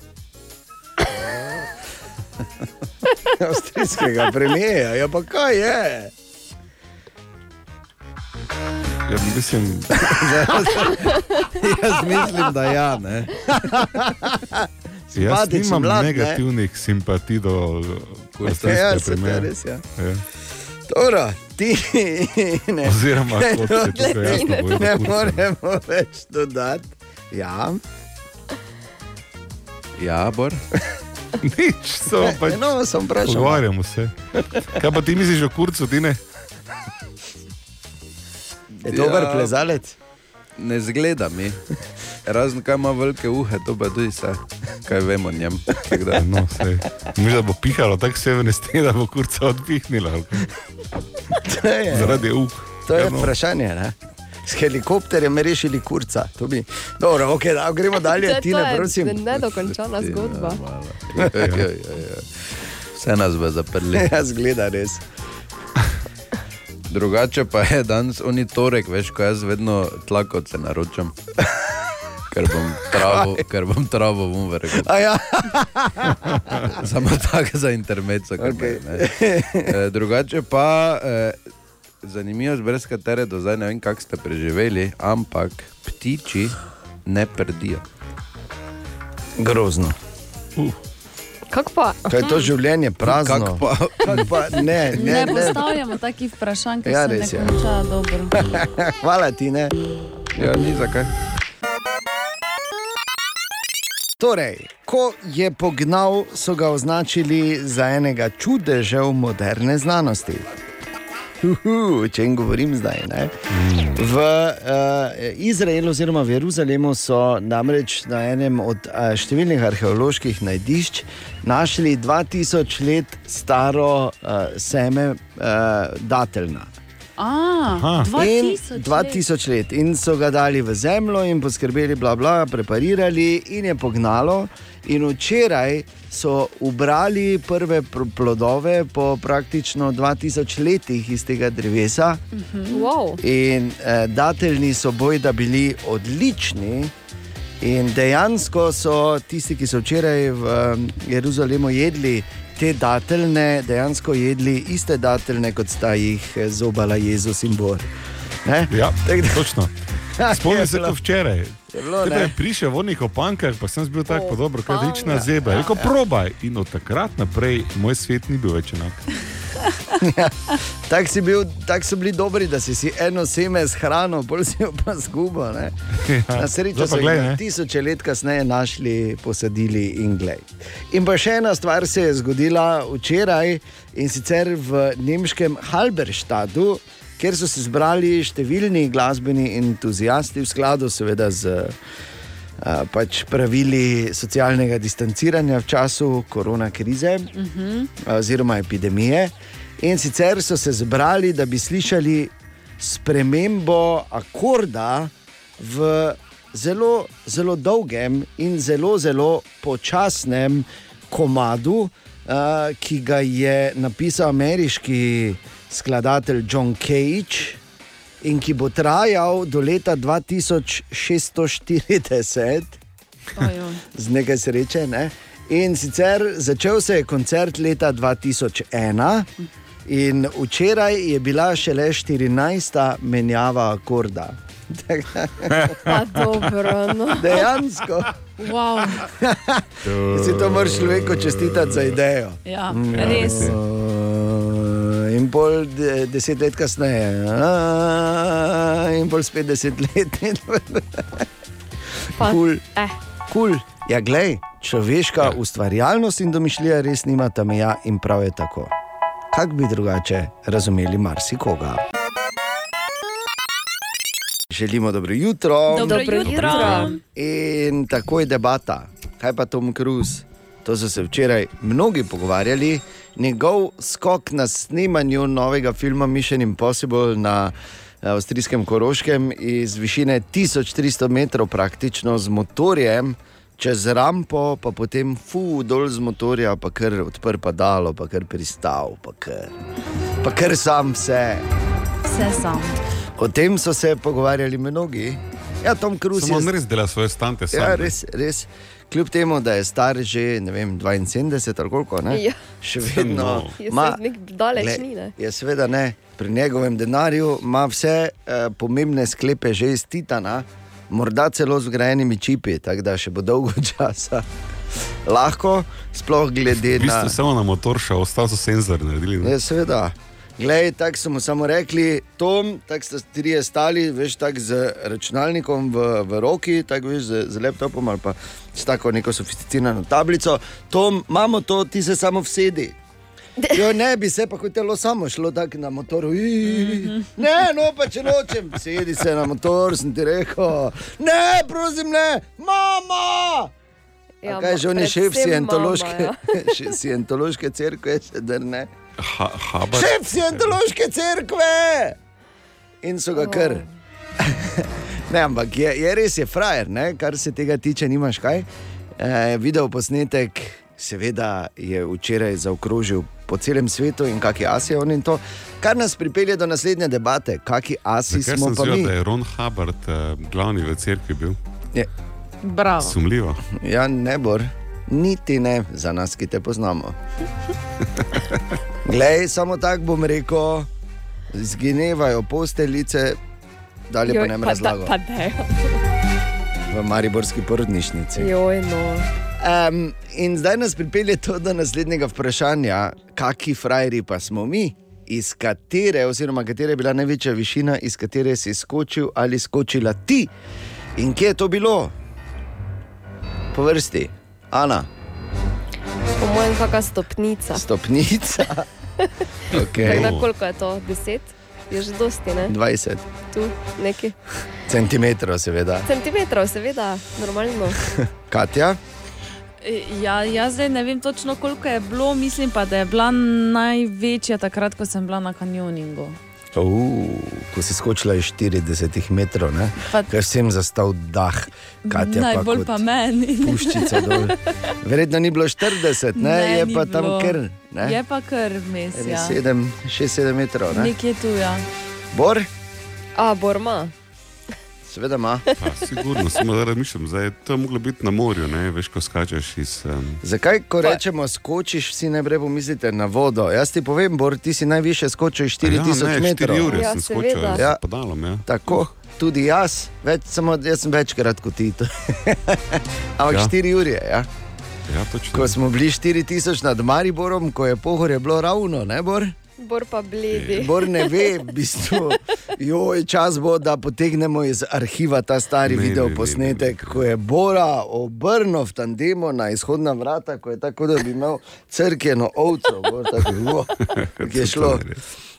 *laughs* Avstrijskega premijeja, ja pa kaj je? Ja, mislim, *laughs* Jaz mislim, da ja. Ne? jaz nimam mlad, ne? negativnih simpatij do Ja, avstrijske se to je res, ja. Ja. Dobro, ti ne. Oziroma, kot se jasno boji ne moremo več dodati. Ja, Ja, Bor. *laughs* Nič, samo pač no, sem vprašal. pogovarjamo se. Kaj pa ti misliš o kurcu, ti ne? Je dober Ja. plezalec? Ne zgleda mi. Razen kaj ima velike uhe, to pa tudi vse, kaj vemo o njem. No, sej. Misliš, da bo pihalo tako severne stene, da bo kurca odpihnila. ali kaj? To je, Zaradi uk. to je Ja, no. vprašanje. Ne? S helikopterjem rešili kurca. To Bi... Dobro, okay, da, gremo dalje, je- ti to ne je prosim. Nedokončana zgodba. Ja, *laughs* ja, ja, ja. Vse nas bo zaprli. Ja, zgleda res. Drugače pa je danes oni torek, veš, ko jaz vedno tlakovce naročam. Ker bom travo, ker bom travo. A ja. *laughs* Samo tako za intermezzo. Okay. Drugače pa eh, zanimivost, brez katere do zdaj ne vem, kako ste preživeli, ampak ptiči ne prdijo. Grozno. Kako pa? Kaj je to življenje prazno? Kako pa? Kako pa? Ne, ne, Ne ne. postavljamo takih vprašanj, ki Ja, se res ne je. konča dobro. *laughs* Hvala ti, ne. Ja, ni zakaj. Torej, ko je pognal, so ga označili za enega čudežev moderne znanosti. Uhu, o čem govorim zdaj? Ne? V uh, Izraelu oziroma v Jeruzalemu so namreč na enem od uh, številnih arheoloških najdišč našli 2000 let staro uh, seme uh, dateljna. A, In 2000 let. 2000 let. In so ga dali v zemljo in poskrbeli, bla, bla, preparirali, in je pognalo. In včeraj so ubrali prve pr- plodove po praktično 2000 letih iz tega drevesa. Wow. In eh, dateljni so bojda bili odlični In dejansko so tisti, ki so včeraj v um, Jeruzalemu jedli te dateljne, dejansko jedli iste dateljne, kot sta jih eh, zobala Jezus in Bor. Ne? Ja, Tak da- točno. *laughs* Spomnim Je se to včeraj. Bilo, Tebe je prišel v onih opankah, pa sem bil tako dobro, kaj Opanga. rečna zeba. Rekel, probaj. In od takrat naprej moj svet ni bil več enak. *laughs* Tako si bil, tako so bili dobri, da si si eno seme s hrano, bolj si jo pa zgubo. Ne? *laughs* Ja. Na srečo so jih tisoče let kasneje našli, posadili in glej. In pa še ena stvar se je zgodila včeraj in sicer v nemškem Halberstadu, kjer so se zbrali številni glasbeni entuzijasti v skladu seveda z. a, Pač pravili socialnega distanciranja v času korona krize oziroma epidemije. In sicer so se zbrali, da bi slišali spremembo akorda v zelo, zelo dolgem in zelo, zelo počasnem komadu, uh, ki ga je napisal ameriški skladatelj John Cage. In ki bo trajal do leta 2640, *laughs* z nekaj sreče. Ne? In sicer začel se je koncert leta 2001, in včeraj je bila šele 14. menjava akorda. *laughs* Pa dobro, no. *laughs* Dejansko. Wow. Si to moraš človeku čestitati za idejo. Ja, res. In pol de, deset let kasneje, a, in pol spet deset let. Kul. Eh. Kul. Ja, glej, človeška ustvarjalnost in domišljija res nimata meja in prav je tako. Kako bi drugače razumeli marsikoga? Želimo dobro jutro. Dobro Dobro jutro. jutro. In tako je debata. Kaj pa Tom Cruise? To so se včeraj mnogi pogovarjali. Njegov skok na snemanju novega filma Mission Impossible na eh, avstrijskem Koroškem iz višine 1300 metrov, praktično z motorjem, čez rampo, pa potem fu dol z motorja, pa kar odprl padalo, pa kar pristal, pa kar, pa kar sam vse. Vse sam. O tem so se pogovarjali mnogi. Ja, Tom Cruise Samo je on res dela svoje stante sam. Ja, ne. res, res. Kljub temu, da je star že ne vem, 72 ali koliko, ne? Ja. še vedno No. Je ima. nek daleč ni, ne? Je seveda ne. Pri njegovem denarju ima vse eh, pomembne sklepe že iz Titana, morda celo z vgrajenimi čipi, tako da še bo dolgo *laughs* časa. Lahko, sploh glede V bistvu na. samo na motor šel, ostal so senzor naredili. ne. Ja, seveda. Glej, tako so mu samo rekli, Tom, tako ste trije stali, veš, tako z računalnikom v, v roki, tako veš, z, z laptopom ali pa s tako neko sofisticirano tablico. Tom, imamo to, ti se samo vsedi. *laughs* Jo, ne bi se pa hotelo samo šlo tako na motoru. Ii, Ne, no pa če nočem, sedi se na motor, sem ti rekel. Ne, prosim, ne, mama! Ja, kaj že on je šef predvsem scientološke, mama, ja. *laughs* scientološke cerkve, še da ne. Ha, habar. Šef scientološke cerkve! In so ga kar. *laughs* ne, ampak je, je res je frajer, ne? kar se tega tiče, nimaš kaj. E, video posnetek, seveda, je včeraj zaokrožil po celem svetu in kakšni asi je on in to, kar nas pripelje do naslednje debate, kakšni asi Zakaj smo pa zvedel, mi. da je Ron Hubbard uh, glavni v cerkvi bil? Je, Bravo. Sumljivo. ja, ne bor, niti ne za nas, ki te poznamo. *laughs* Glej, samo tako bom rekel, zginevajo posteljice, dalje pa Joj, ne pa da- razlagam. Pa da. v Mariborski porodnišnici. Joj, no. Um, in zdaj nas pripelje to do naslednjega vprašanja, kakšni frajeri pa smo mi, iz katere, oziroma katera je bila največja višina, iz katere si skočil ali skočila ti. In kje je to bilo? Po vrsti, Ana, Po mojem, kakšna stopnica. stopnica. *laughs* Okay. Okay. Koliko je to? 10? Je že dosti, ne? 20 Tu neki. centimetrov, seveda. Centimetrov, seveda, normalno. *laughs* Katja, E, Ja, jaz zdaj ne vem točno, koliko je bilo, mislim pa, da je bila največja takrat, ko sem bila na kanjoningu. Uh, ko si skočila iz 40 metrov, ker sem zastal dah, Katja pa Najbolj kot pa meni. *laughs* puščica dol. Verjetno ni bilo 40, ne, Ne, je pa tam bilo. kar. Ne? Je pa kar Ja. sedem, šest, sedem metrov. Ne? Nekje tu, ja. Bor, A, Borma. Seveda ima. Pa, sigurno, samo zdaj razmišljam, zdaj, to je moglo biti na morju, ne? veš, ko skačeš iz. Um... Zakaj, ko rečemo skočiš, vsi najprej pomislite na vodo? Jaz ti povem, Bor, ti si najviše skočil 4000 ja, ne, metrov. 4 ure ja, sem skočil seveda. z Ja. podalom. Ja. Tako, tudi jaz, več, samo jaz sem večkrat kot ti. *laughs* Ampak Ja. 4 ure, ja. Ja, točno. Ko smo bili 4000 nad Mariborom, ko je pohor je bilo ravno, ne Bor? Bor pa bledi. Bor ne ve, v bistvu, joj, čas bo, da potegnemo iz arhiva ta stari Ne, video ne, ne, posnetek, ko je Bora obrnil v tandemu na izhodna vrata, ko je tako, da bi imel crkveno ovco, Bor, tako, uo, *laughs* ki je šlo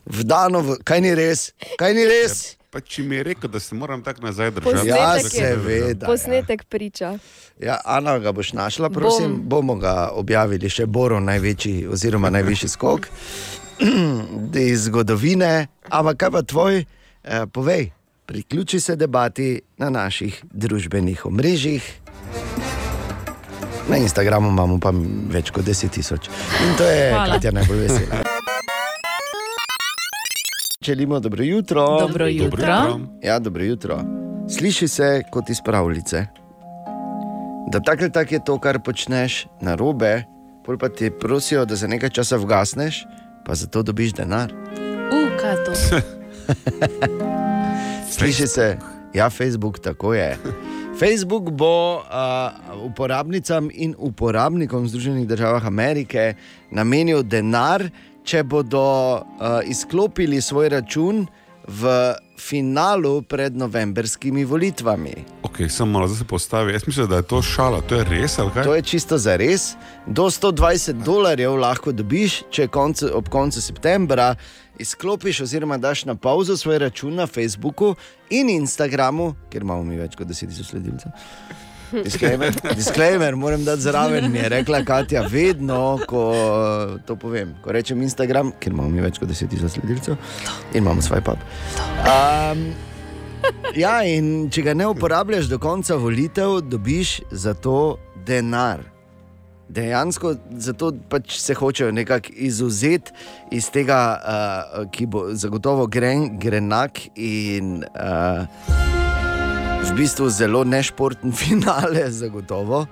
vdano, v, kaj ni res, kaj ni res. Pa če mi je rekel, da se moram tako nazaj držati, Ja, Posnetek je. seveda. Ja. Posnetek priča. Ja, Ana, ga boš našla, prosim. Bom. Bomo ga objavili, še Boro, največji oziroma najvišji skok *clears throat* iz zgodovine. Ampak kaj pa tvoj, eh, povej, priključi se debati na naših družbenih omrežjih. Na Instagramu imamo pa več kot 10 tisoč. In to je. Katja najbolj vesela. Želimo dobro jutro. Dobro jutro. Ja, dobro jutro. Sliši se kot iz pravljice. Da tako ali tako je to, kar počneš na robe, pol pa ti prosijo, da za nekaj časa vgasneš, pa za to dobiš denar. U, kaj to? *laughs* Sliši se, ja, Facebook tako je. Facebook bo uh, uporabnicam in uporabnikom Združenih držav Amerike namenil denar, če bodo uh, izklopili svoj račun v finalu pred novemberskimi volitvami. Okay, samo malo zdaj se postavi. Jaz mislim, da je to šala, to je res? To je čisto za res. Do 120 dolarjev lahko dobiš, če koncu, ob koncu septembra izklopiš oziroma daš na pauzo svoj račun na Facebooku in Instagramu, ker imamo mi več kot 10 tisoč sledilcev. Disclaimer, *laughs* disclaimer, moram dati zraven, mi je rekla Katja, vedno, ko to povem. Ko rečem Instagram, ker imamo mi več kot 10 tisoč sledilcev in imamo svoj pub. Um, ja, in če ga ne uporabljaš do konca volitev, dobiš za to denar. Dejansko zato pač se hočejo nekako izuzeti iz tega, uh, ki bo zagotovo gren, grenak in uh, v bistvu zelo nešporten *laughs* finale, zagotovo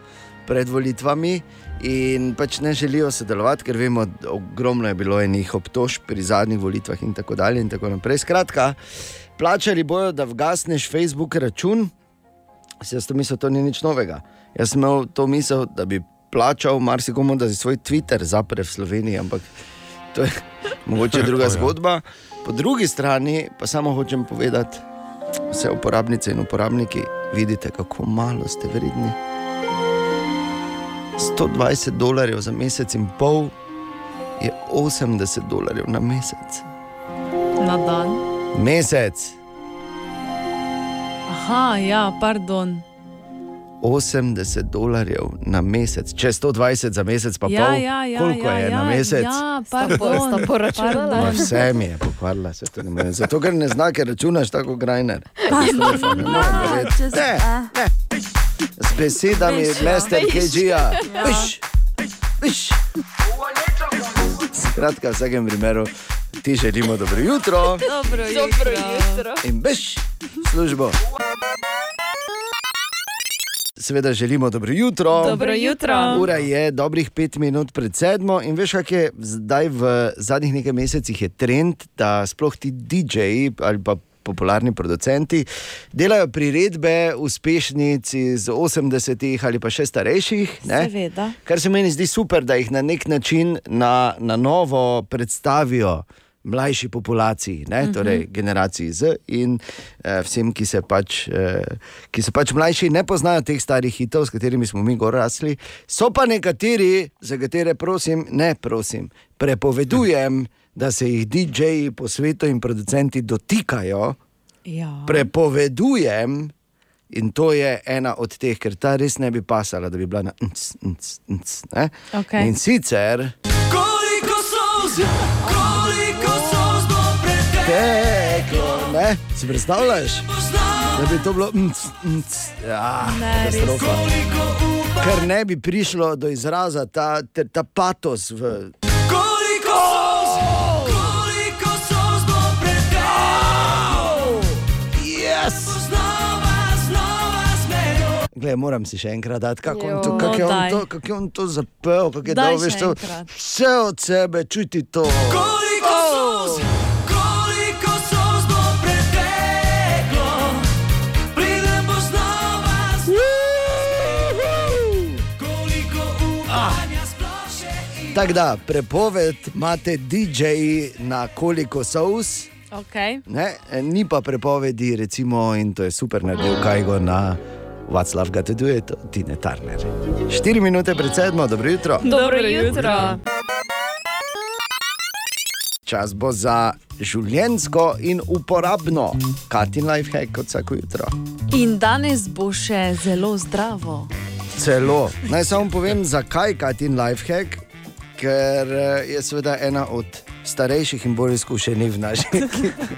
pred volitvami. In pač ne želijo sodelovati, ker vemo, da ogromno je bilo enih obtožb pri zadnjih volitvah in tako dalje. In tako naprej. Skratka, plačali bojo, da vgasneš Facebook račun. Jaz to mislim, to ni nič novega. Jaz sem imel to misel, da bi plačal marsikomu, da si svoj Twitter zapre v Sloveniji, ampak to je *laughs* mogoče druga Ja. zgodba. Po drugi strani pa samo hočem povedati, vse uporabnice in uporabniki, vidite, kako malo ste vredni. 120 dolarjev za mesec in pol je 80 dolarjev na mesec. Na dan. Mesec, Aha, ja, pardon. 80 dolarjev na mesec, če 120 za mesec, pa ja, pol. ja, ja, Koliko ja, je ja, na mesec? Ja, pardon. sta poračunala? Vse mi je pokvarila, se to ne more. Zato, ker ne znaš, ker računaš tako grajner. Če se- Ne, eh. Z besedami Veš, ja. Lester Veš. KG-ja. Ja. Skratka, v vsakem primeru ti želimo dobro jutro Dobro Dobro jutro. jutro. in bež v službo. Seveda želimo dobro jutro. Dobro jutro. Ura je dobrih pet minut pred sedmo in veš, kaj je zdaj v zadnjih nekaj mesecih je trend, da sploh ti DJ-ji ali pa popularni producenti delajo priredbe uspešnic iz 80-ih ali pa še starejših. Ne? Seveda. Kar se meni zdi super, da jih na nek način na, na novo predstavijo mlajši populaciji, ne? torej generaciji Z in eh, vsem, ki se, pač, eh, ki so pač mlajši ne poznajo teh starih hitov, s katerimi smo mi gor rasli. So pa nekateri, za katere prosim, ne prosim, prepovedujem, da se jih DJ-ji po svetu in producenti dotikajo Ja. prepovedujem, in to je ena od teh, ker ta res ne bi pasala, da bi bila na nc, nc, nc, ne? Okej. In sicer. Koliko solz, koliko ne? Si predstavljaš? Da bi to bilo. Nc, nc, ja, Ne, res. katastrofa. Ker ne bi prišlo do izraza ta, ta, ta patos v. Koliko solz, koliko solz bo preteklo. Yes! Glej, moram si še enkrat dati, kako on to, Jo. kak je No, on to, kak je on to zapel, kako je dal, veš, to, vse od sebe, čuti to. Koliko solz, koliko Tako da, prepoved imate DJ-ji na koliko sous. Okay. Ne, ni pa prepovedi, recimo, in to je super naredil, kaj go na Vaclav Gateduje, to Tine Tarner. 4 minute pred sedmo, dobro jutro. Dobro jutro. Čas bo za življensko in uporabno, Katin Lifehack kot vsako jutro. In danes bo še zelo zdravo. Celo. Naj samo povem, zakaj Katin Lifehack, ker eh, je seveda ena od starejših in bolj izkušenih v naši *laughs* ekipi.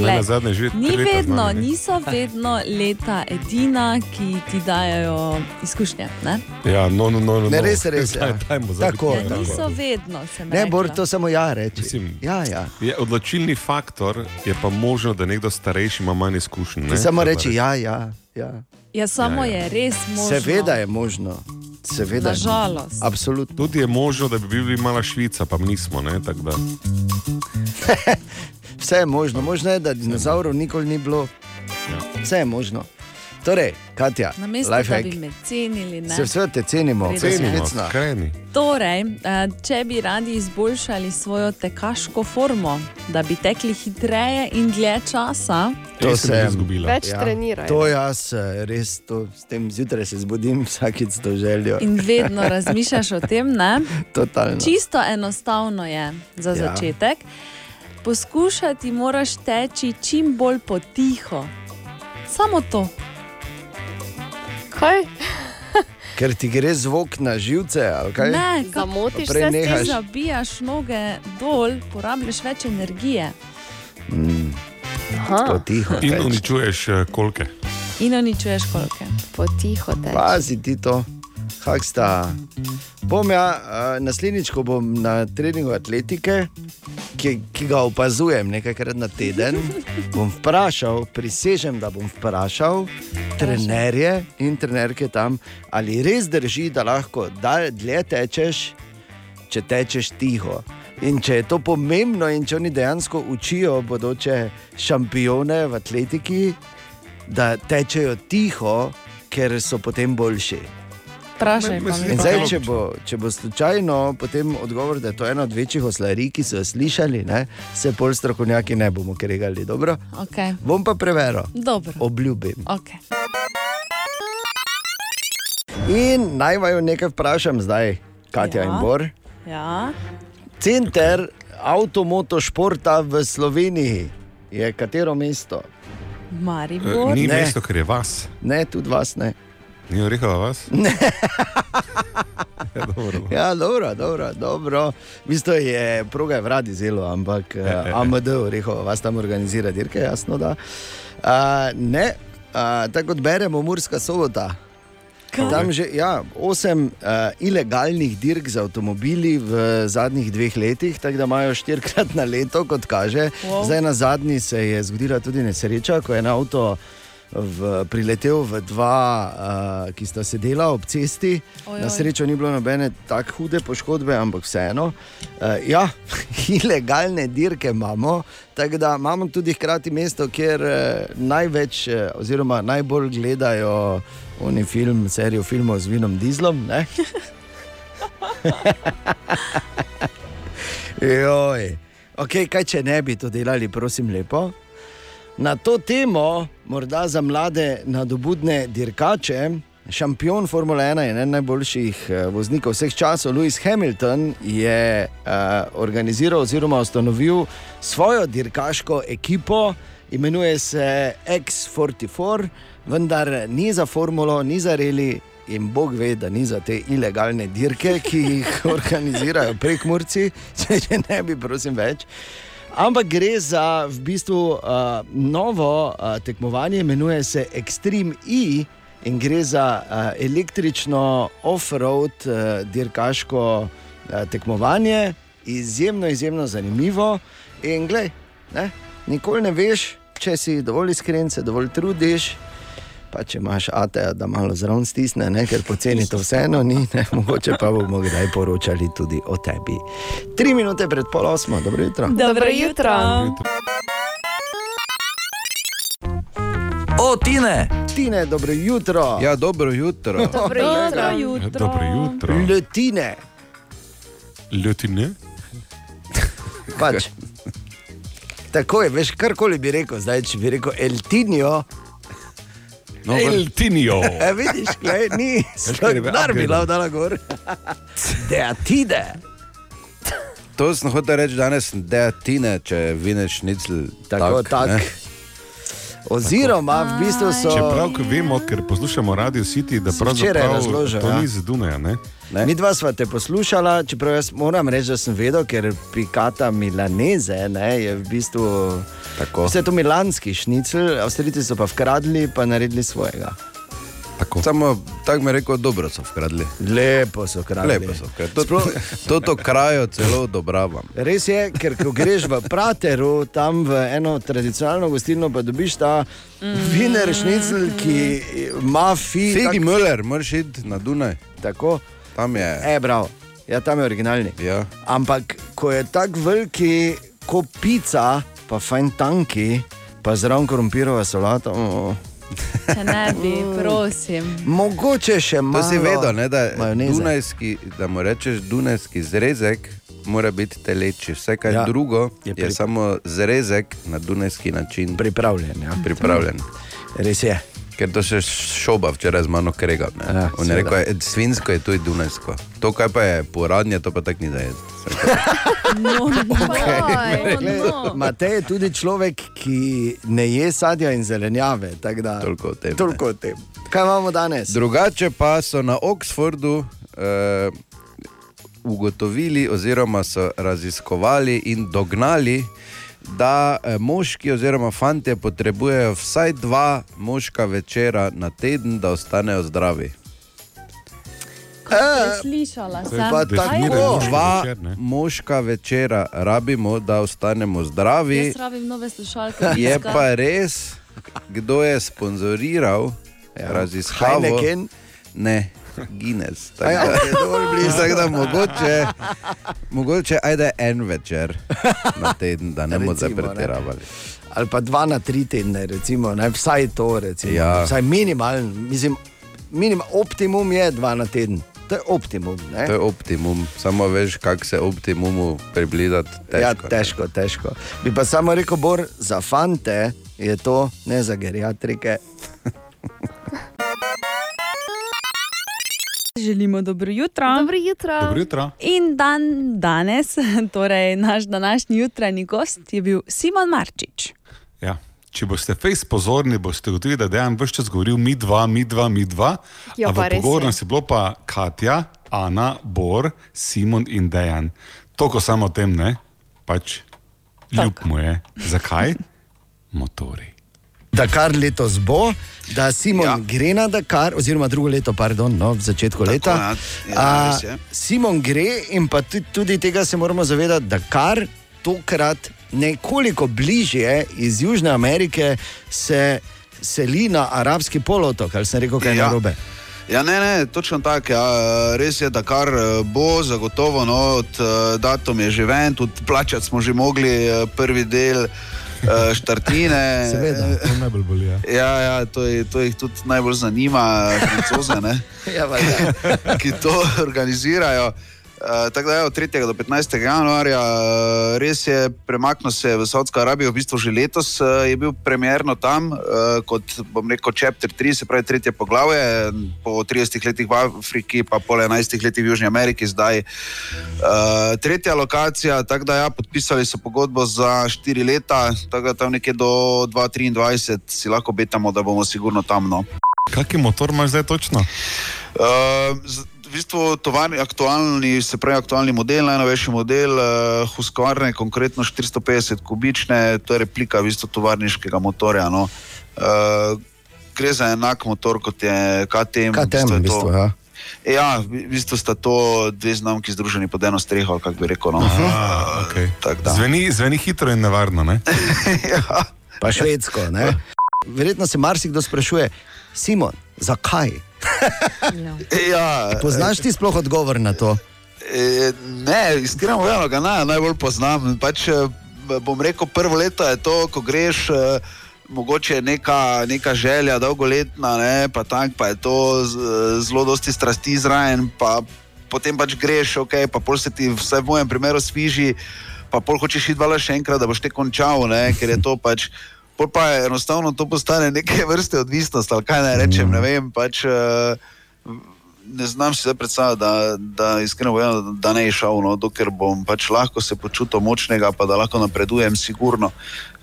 Ne, na zadnje že Ni vedno, ne. niso vedno leta edina, ki ti dajo izkušnje. Ne, Ja, no, no, no, no. Ne, res, res, ja. Daj, dajmo Tako, ja, niso vedno, se mi Ne, Bor, to samo ja reči. Mislim, ja, ja. Je odločilni faktor je pa možno, da nekdo starejši ima manj izkušenj. Ne? samo reči ja, ja. ja. Ja, samo Ja, ja. je res možno. Seveda je možno. Seveda. Nažalost. Absolutno. Tudi je možno, da bi bili mala Švica, pa nismo. Ne? *laughs* Vse je možno. Možno je, da dinozaurov nikoli ni bilo. Vse je možno. Torej, Katja, Namesto, da lifehack. bi me cenili. Ne? Se vse te cenimo, Res. Cenimo, Hecna. skrajni. Torej, eh, če bi radi izboljšali svojo tekaško formo, da bi tekli hitreje in dlje časa, To sem izgubila. Več treniraj. To jaz eh, res, to, s tem zjutraj se zbudim, *laughs* vsakič s to željo. in vedno razmišljaš o tem, ne? *laughs* Totalno. Čisto enostavno je za Ja. začetek. Poskušati moraš teči čim bolj potiho. Samo to. Kaj? *laughs* Ker ti gre zvok na živce, ali kaj? Ne, Zamotiš se. Ti zabijaš noge dol, porabiš več energije Mm, tiho. In uničuješ eh, kolke. in uničuješ kolke. potiho te. Pazi ti to, kak sta. Bom ja, naslednjič, ko bom na treningu atletike, ki, ki ga opazujem nekajkrat na teden, bom vprašal, prisežem, da bom vprašal trenerje in trenerke tam, ali res drži, da lahko dalj, dlje tečeš, če tečeš tiho. In če je to pomembno, in če oni dejansko učijo bodoče šampione v atletiki, da tečejo tiho, ker so potem boljši. Vprašaj In zdaj, če bo, če bo slučajno potem odgovor, da je to ena od večjih oslarij, ki so jo slišali, ne, se pol strokovnjaki ne bomo kregali. Dobro? Okay. Bom pa preveril, Dobro. obljubim. Okay. In naj vaju nekaj vprašam zdaj, Katja Ja. in Bor. Ja. Center avtomotošporta v Sloveniji je katero mesto? Maribor. Eh, Ni Ne. mesto, ker je vas. Ne, tudi vas ne. Ni orehova vas? *laughs* Ne. *laughs* Ja, dobro. Ja, dobro, dobro. dobro. V bistvu je proga je v radi zelo, ampak E, uh, e. AMD, rekel, vas tam organizira dirke, jasno da. Uh, ne, uh, tako kot beremo, Murska sobota. Tam že ja, osem uh, ilegalnih dirk z avtomobili v zadnjih dveh letih, tako da imajo štirikrat na leto, kot kaže. Wow. Wow. Zdaj na zadnji se je zgodila tudi nesreča, ko je en avto v, priletel v dva, uh, ki sta sedela ob cesti. Ojoj. Na srečo ni bilo nobene tako hude poškodbe, ampak vseeno. Uh, ja, *laughs* ilegalne dirke imamo, tako da imamo tudi hkrati mesto, kjer uh, največ, uh, oziroma najbolj gledajo oni film, serijo filmov z Vinom Dizlom. *laughs* Joj. Okay, kaj če ne bi to delali, prosim, lepo. Na to temo, morda za mlade nadobudne dirkače, šampion Formule 1 in eden najboljših eh, voznikov vseh časov, Lewis Hamilton, je uh, organiziral oziroma ustanovil svojo dirkaško ekipo, imenuje se X44, vendar ni za formulo, ni za reli. In Bog ve, da ni za te ilegalne dirke, ki jih *laughs* organizirajo prekmurci, če že ne bi, prosim, več. Ampak gre za v bistvu uh, novo uh, tekmovanje, imenuje se Extreme E in gre za uh, električno off-road uh, dirkaško uh, tekmovanje, izjemno, izjemno zanimivo. In glej, ne, nikoli ne veš, če si dovolj iskren, se dovolj trudiš. Pa če imaš ateja, da malo zraven stisne, ne, ker poceni to vseeno ni, ne, mogoče pa bomo kdaj poročali tudi o tebi. Tri minute pred pol osmo, dobro jutro. Dobro jutro. O, Tine! Tine, dobro jutro. Ja, dobro jutro. *laughs* Dobro jutro. jutro. Dobro jutro. Letine. Ljutine? Pač. *laughs* Tako je, veš, karkoli bi rekel, zdaj če bi rekel Eltinjo. No, El Tinio. *laughs* E, vidiš, glej, ni, kar bi lahko dala gor. Deatide. To sem hotel reči danes, da je tine, če vineš nicl. Tako, tak. ne. Oziroma, v bistvu so. Čeprav ko vemo, ker poslušamo Radio City, da pravzaprav razložil, to ja. ni z Dunaja. Ne? Ne. Mi dva sva te poslušala, čeprav jaz moram reči, da sem vedel, ker pikata Milaneze ne, je v bistvu. Tako. Vse to milanski šnicl, Avstrijci so pa vkradli, pa naredili svojega. Tako. Samo tako mi je rekel, dobro so vkradli. Lepo so vkradli. Lepo so vkradli. To, to, to krajo celo odobravam. Res je, ker ko greš v Prateru, tam v eno tradicionalno gostilno, pa dobiš ta mm. viner šnicl, ki ima fi. Figi tak- Müller, moraš iti na Dunaj. Tako. Tam je. E, bravo. Ja, tam je originalni. Ja. Ampak, ko je tako veliki, kot pica, pa fajn tanki, pa zraven korumpirova solata. Oh. Če ne bi, prosim. Mogoče še To malo. si vedel, ne, da, majoneze. dunajski, da mu rečeš dunajski zrezek, mora biti teleči. Vse kaj Ja, drugo je, pri- je samo zrezek na dunajski način. Pripravljen. Ja. Pripravljen. Res je. Ker to še šoba včeraj z mano kregal. Ne. Ja, On je rekel, "E, svinsko je to in dunajsko. To, kaj pa je poradnje, to pa tako ni da je. *laughs* No, *laughs* Oj. no. Matej je tudi človek, ki ne je sadja in zelenjave. Da, Toliko o tem. toliko o tem. Kaj imamo danes? Drugače pa so na Oxfordu eh, ugotovili, oziroma so raziskovali in dognali, da eh, moški oziroma fantje potrebujejo vsaj dva moška večera na teden, da ostanejo zdravi. Kaj Slišala To je sem. pa Kaj tako. je Definiran to? moški Dva moška večera rabimo, da ostanemo zdravi. Jaz rabim nove slušalke. Je pa res, kdo je sponzoriral ja. raziskavo. Heineken? Ne, Guinness. Ja, Tako da- je dovolj blizu. Tako da mogoče, mogoče ajde en večer na teden, da ne bomo ne. pretiravali. Ali pa dva na tri tedne, recimo, ne? vsaj to. Recimo, Ja. Vsaj minimalen, mislim, minimum, optimum je dva na teden. To je optimum. Ne? To je optimum, samo veš, kako se optimumu približati. Težko, ja, ne. težko, težko. Bi pa samo rekel, Bor, za fante je to, ne za geriatrike. *laughs* Želimo dobro jutro. Dobro jutro. Dobro jutro. In dan danes, *laughs* torej naš današnji jutranji gost je bil Simon Marčič. Ja. Če boste fejs pozorni, boste ugotovili, da je dejan vse čas govoril mi dva, mi dva, mi dva. Ja, pa nas je bilo pa Katja, Ana, Bor, Simon in Dejan. Toliko samo o tem, ne? Pač ljub mu je. Zakaj? Motori. Dakar letos bo, da Simon ja. Gre na Dakar, oziroma drugo leto, pardon, no, v začetku Tako, leta. ja. Ja, A, res. Simon gre in pa tudi, tudi tega se moramo zavedati, da kar tokrat nekoliko bližje iz Južne Amerike se seli na arabski polotok, ali sem rekel kaj ja. Narobe. Ja, ne, ne, točno tako. Ja. Res je, da kar eh, bo zagotovo, no, od uh, datum je že ven, tudi plačati smo že mogli uh, prvi del štartine. Seveda. To najbolj boli. Ja. Ja, ja to, je, to jih tudi najbolj zanima, francoze, ne, *laughs* Ja, valjda. ki to organizirajo. Uh, tako da je od 3. do 15. januarja uh, res je premaknil se v Saudsko Arabijo, v bistvu že letos uh, je bil premjerno tam uh, kot, bom rekel, chapter 3, se pravi tretje poglavje, po 30 letih v Afriki, pa po 11 letih v Južni Ameriki, zdaj uh, tretja lokacija. Tako da ja, podpisali so pogodbo za 4 leta, tako da tam nekje do 2023 si lahko betamo, da bomo sigurno tam. No. Kakšen motor imaš zdaj točno? Uh, v bistvu tovarni, aktualni, se pravi, aktualni model, najnovejši model uh, Husqvarne, konkretno 450 kubične, to je replika v bistvu tovarniškega motorja. No. Uh, gre za enak motor kot je KTM. KTM, v je bistvu, to- ja. Ja, v bistvu sta to dve znamki združeni pod eno streho, kako bi rekel. No. Aha, okay. tako da. zveni, zveni hitro in nevarno. Ne? *laughs* Pa švedsko, ne? Verjetno se marsikdo sprašuje, Simon, zakaj? *laughs* Ja, Poznaš ti sploh odgovor na to? E, ne, iskreno povedano, ga ne, najbolj poznam. Pač, eh, bom rekel, prvo leto je to, ko greš. eh, Mogoče je neka, neka želja, dolgoletna, ne, pa tako, pa je to zelo dosti strasti zraven, pa potem pač greš, ok, pa pol se ti, vsaj v mojem primeru, sviži, pa pol hočeš iti vala še enkrat, da boš te končal, ne, ker je to pač. Pa je enostavno to postane neke *laughs* vrste odvisnost, ali kaj naj rečem, ne vem, pač. Uh, ne znam si predstavljati, da, da iskreno povedano, da, ne je šel, no, dokler bom pač lahko se počutil močnega, pa da lahko napredujem, sigurno.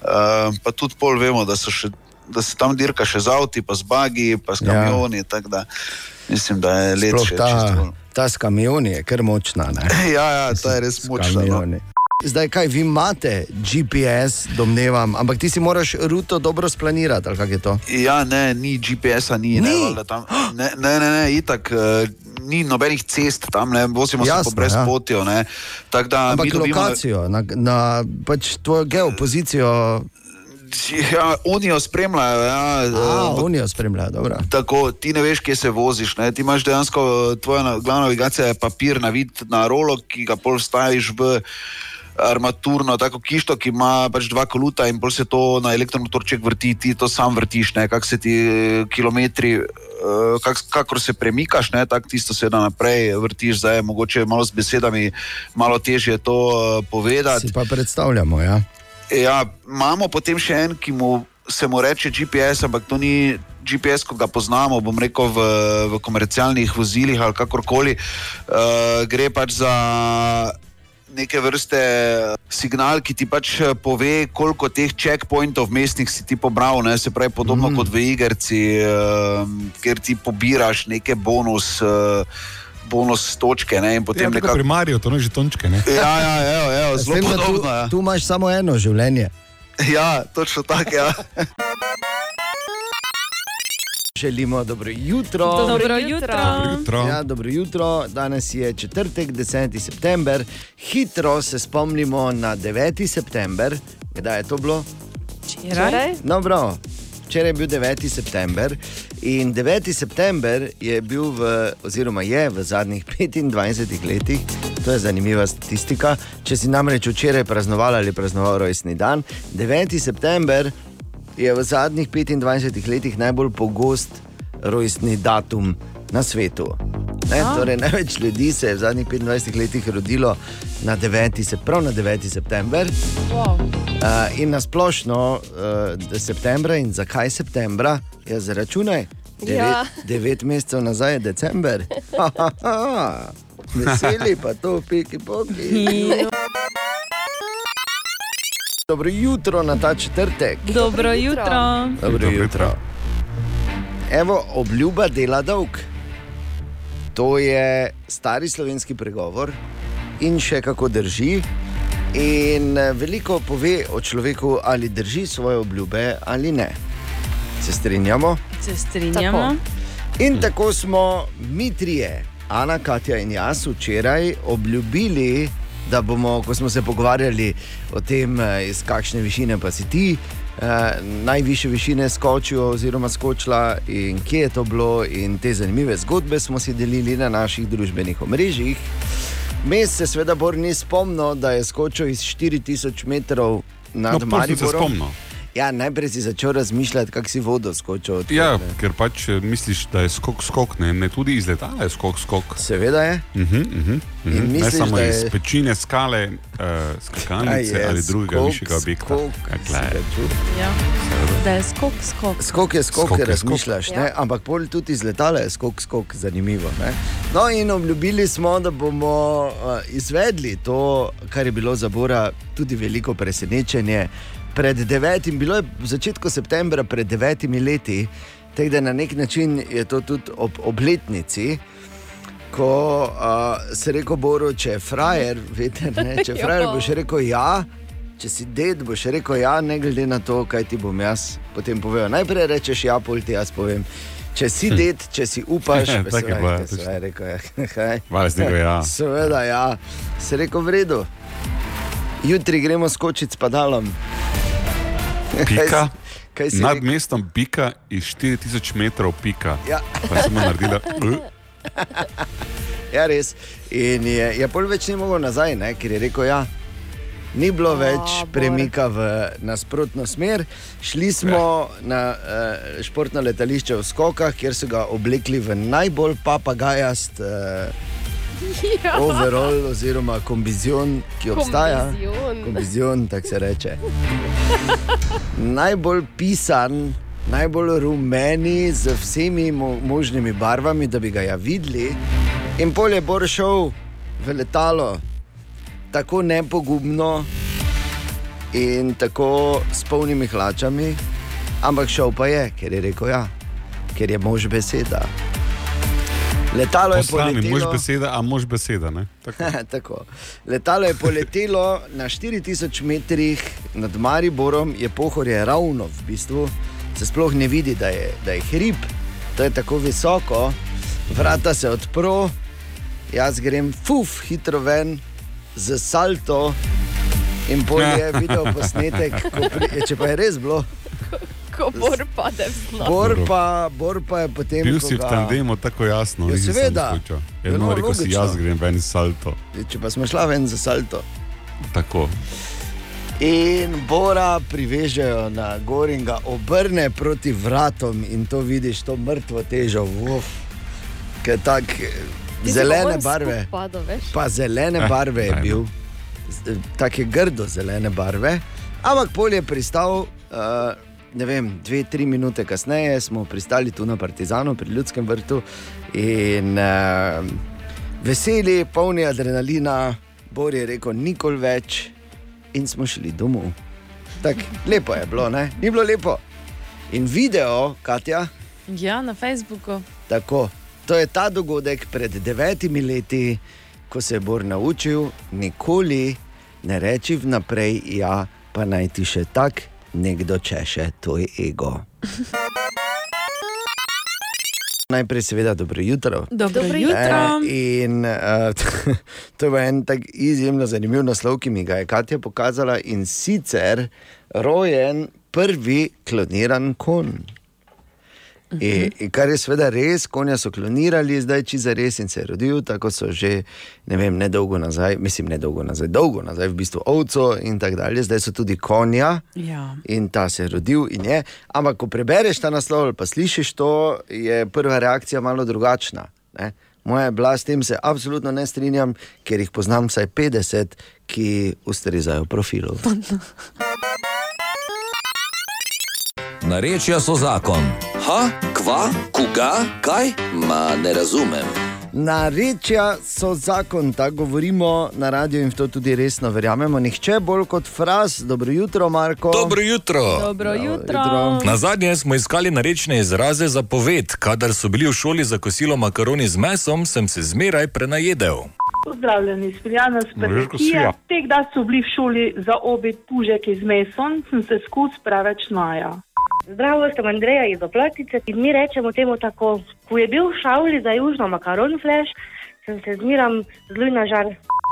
Uh, pa tudi pol vemo, da, še, da se tam dirka še z avti, pa z bagi, pa s Ja. kamioni. Ja. Da, mislim, da je let Sploh še ta, čisto. ta s kamioni je kar močna. Ne? *laughs* Ja, ja, ta je res močna. Zdaj, kaj vi imate, GPS, domnevam, ampak ti si moraš ruto dobro splanirati, ali kako je to? Ja, ne, ni GPS-a, ni, ni. Ne, tam, ne, ne, ne, ne itak. Uh, Ni nobenih cest tam, ne, vozimo se Jasno, po brezpotju. Ja. Da Ampak dobimo- lokacijo, na, na pač tvojo geopozicijo. Ja, Unijo spremljajo. Ja, A, ampak- Unijo spremljajo, dobro. Tako, ti ne veš, kje se voziš. Ne? Ti imaš dejansko, tvoja na- glavna navigacija je papir, navit na rolo, ki ga pol vstaviš v armaturno, tako kišto, ki ima pač dva koluta in pol se to na elektromotorček vrti, ti to sam vrtiš, ne? kak se ti eh, kilometri. eh, Kak, kakor se premikaš, tako tisto se da naprej vrtiš, zdaj je mogoče malo z besedami, malo težje to uh, povedati. Si pa predstavljamo, ja. Ja, imamo potem še en, ki mu se mu reče GPS, ampak to ni GPS, kot ga poznamo, bom rekel, v, v komercialnih vozilih ali kakorkoli. Uh, gre pač za neke vrste signal, ki ti pač eh, pove, koliko teh checkpointov mestnih si ti pobral. Ne? Se pravi, podobno mm. kot v igrici, uh, kjer ti pobiraš neke bonus. Uh, Bonus točke, ne, in potem Ja, nekako. pri Mariju, to ne že tončke. Ne? Ja, ja, evo, evo, S zelo tem, da tu, podobno. Ja. tu imaš samo eno življenje. Ja, točno tako. Ja. *laughs* Želimo dobro jutro. Dobro jutro. Dobro jutro. Ja, dobro jutro. Danes je četrtek, 10. september. Hitro se spomnimo na 9. september. Kdaj je to bilo? Včeraj. No, bravo. Včeraj je bil 9. september in 9. september je bil, v, oziroma je v zadnjih 25 letih, to je zanimiva statistika. Če si namreč včeraj praznoval ali praznoval rojstni dan, 9. september je v zadnjih 25 letih najbolj pogost rojstni datum na svetu. Ne, A. torej, največ ljudi se je v zadnjih 25 letih rodilo na 9. Se, prav na 9. september. Wow. Uh, in na splošno uh, septembra, in zakaj septembra, je zaračunaj. Devet, Ja. devet mesecev nazaj je december. Ha, ha, ha. Veseli pa to, piki poki. *laughs* Dobro jutro na ta četrtek. Dobro jutro. Dobro jutro. Evo, obljuba dela dolg. To je stari slovenski pregovor in še kako drži. In eh, veliko pove o človeku, ali drži svoje obljube ali ne. Se strinjamo? Se strinjamo. In tako smo mi trije, Ana, Katja in jaz, včeraj obljubili, da bomo, ko smo se pogovarjali o tem, eh, iz kakšne višine pa si ti. Uh, najviše višine skočil, oziroma skočila, in kje je to bilo, in te zanimive zgodbe smo si delili na naših družbenih omrežjih. Mes se seveda Bor ni spomnil, da je skočil iz 4000 metrov nad No, Mariborom. Ja, najprej si začel razmišljati, kako si vodo skočil. od Ja, ne. ker pač eh, misliš, da je skok, skok, ne, ne tudi iz letala je skok, skok. Seveda je. Uh -huh, uh -huh, uh In -huh. Ne misliš, samo da je- iz pečine, skale, uh, skakalnice ali drugega skok, višjega objekta. skok, Ja? Ja. Da je skok, skok. Skok je skok, Skok skok razmišljaš, skok. ne? Ja. ampak pol tudi iz letala je skok, skok, zanimivo. Ne? No, in obljubili smo, da bomo uh, izvedli to, kar je bilo za Bora tudi veliko presenečenje. Pred devetim, bilo je v začetku septembra, pred devetimi leti, tako da na nek način je to tudi ob obletnici. Ko uh, se reko Boru, če je frajer, veste, ne, če je *laughs* frajer, boš rekel ja. Če si ded, boš rekel ja, ne glede na to, kaj ti bom jaz potem povedal. Najprej rečeš ja, pol ti jaz povem. Če si ded, če si upaš, *laughs* Tako je seveda, bilo, ja, ke seveda, rekel, ja, *laughs* rekel ja. Seveda, ja. Se reko v redu. Jutri gremo skočiti s padalom. Pika. Kaj si Nad mestom pika iz 4000 metrov pika. Ja. Pa sem naredila. "Uh." Ja, res. In je, je pol več ni mogel nazaj, ne? ker je rekel, ja. Ni bilo O, več Bor. premika v nasprotno smer. Šli smo na uh, športno letališče v Skokah, kjer so ga oblekli v najbolj papagajast uh, Ja. overall oziroma kombizion, ki obstaja. Kombizion. Tako se reče. Najbolj pisan, najbolj rumeni, z vsemi mo možnimi barvami, da bi ga ja videli. In pol je Bor šel v letalo, tako nepogumno in tako s polnimi hlačami, ampak šel pa je, ker je rekel ja, ker je mož beseda. Letalo je Poslani, mož poletelo. beseda, a mož beseda. *laughs* Tako. Tako. Letalo je poletelo na 4000 metrih nad Mariborom, je pohorje ravno v bistvu, se sploh ne vidi, da je, da je hrib, to je tako visoko, vrata se odpro, jaz grem fuf, hitro ven z salto in bolje je *laughs* videl posnetek, pri, če pa je res bilo. Ko bor pade v zlo. Bor pa, Bor pa je potem. Bil si v ga- tandemu tako jasno. Ja, seveda. Ja, Eno no, rekel si, jaz grem ven iz salto. Če pa smo šla ven za salto. Tako. In Bora privežejo na gor in ga obrne proti vratom, in to vidiš, to mrtvo težo, uf, ki je tako zelene barve. padel. Pa zelene Eh, barve je bil, Z- tako je grdo zelene barve, ampak pol je pristal. Uh, Ne vem, dve, tri minute kasneje smo pristali tu na Partizanu, pri Ljudskem vrtu in uh, veseli, polni adrenalina, Bor je rekel, nikoli več, in smo šli domov. Tak, lepo je bilo, ne? ni bilo lepo. In video, Katja, Ja, na Facebooku. tako, to je ta dogodek pred devetimi leti, ko se je Bor naučil, nikoli ne reči vnaprej, ja, pa naj ti še tak nekdo češe tvoj ego. Najprej, seveda, dobro jutro. Dobro Dobro jutro. Eh, in uh, *laughs* to je bil en tak izjemno zanimiv naslov, ki mi ga je Katja pokazala in sicer rojen prvi kloniran kon. In, in kar je seveda res, konja so klonirali, zdaj če za res in se je rodil, tako so že ne vem, nedolgo nazaj, mislim, nedolgo nazaj, dolgo nazaj, v bistvu ovco in tako dalje, zdaj so tudi konja. Ja. In ta se je rodil in je. Ampak, ko prebereš ta naslov ali pa slišiš to, je prva reakcija malo drugačna. Ne? Moja bila s tem, se absolutno ne strinjam, ker jih poznam vsaj 50, ki ustrezajo profilu. Narečja so zakon. Ha, kva, koga, kaj? Ma ne razumem. Narečja so zakon, tako govorimo na radiju in v to tudi resno verjamemo. Nihče bolj kot fraz, dobro jutro, Marko. Dobro jutro. Dobro jutro. jutro. Na zadnje smo iskali narečne izraze za poved. Kadar so bili v šoli za kosilo makaroni z mesom, sem se zmeraj prenajedel. Pozdravljeni, Prlekije. Sija. Tek, da so bili v šoli za obed pužek z mesom, sem se skozi preveč naja. Zdravo, sem Andreja iz Oplatice in mi rečemo temu tako. Ko je bil šavli za južno makaron flash, sem se zmeram zluj na žar.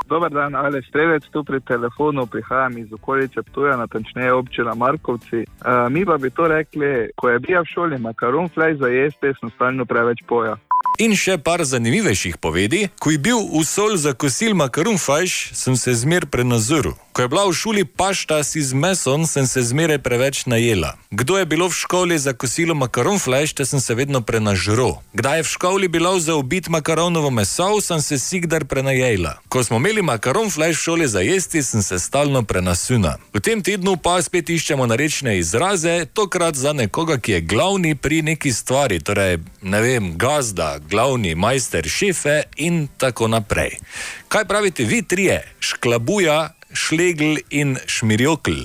Dober dan, ali strelec tu pri telefonu, prihajam iz okolice Ptuja, natančneje občina Markovci. Uh, mi pa bi to rekli, ko je bil v šoli makaron flej za jesti, sem stalno preveč poja. In še par zanimivejših povedi. Ko je bil v sol za kosil makaron fajš, sem se zmer prenazoril. Ko je bila v šoli pašta si z mesom, sem se zmeraj preveč najela. Kdo je bilo v šoli za kosilo makaron flash, te sem se vedno prenažro. Kdaj je v šoli bilo za obit makaronovo meso, sem se sigdar prenajela. Ko smo imeli makaron flash v šoli za jesti, sem se stalno prenasuna. V tem tednu pa spet iščemo narečne izraze, tokrat za nekoga, ki je glavni pri neki stvari, torej ne vem, gazda, glavni majster šefe in tako naprej. Kaj pravite vi trije? Šklabuja, šlegl in šmirjokl.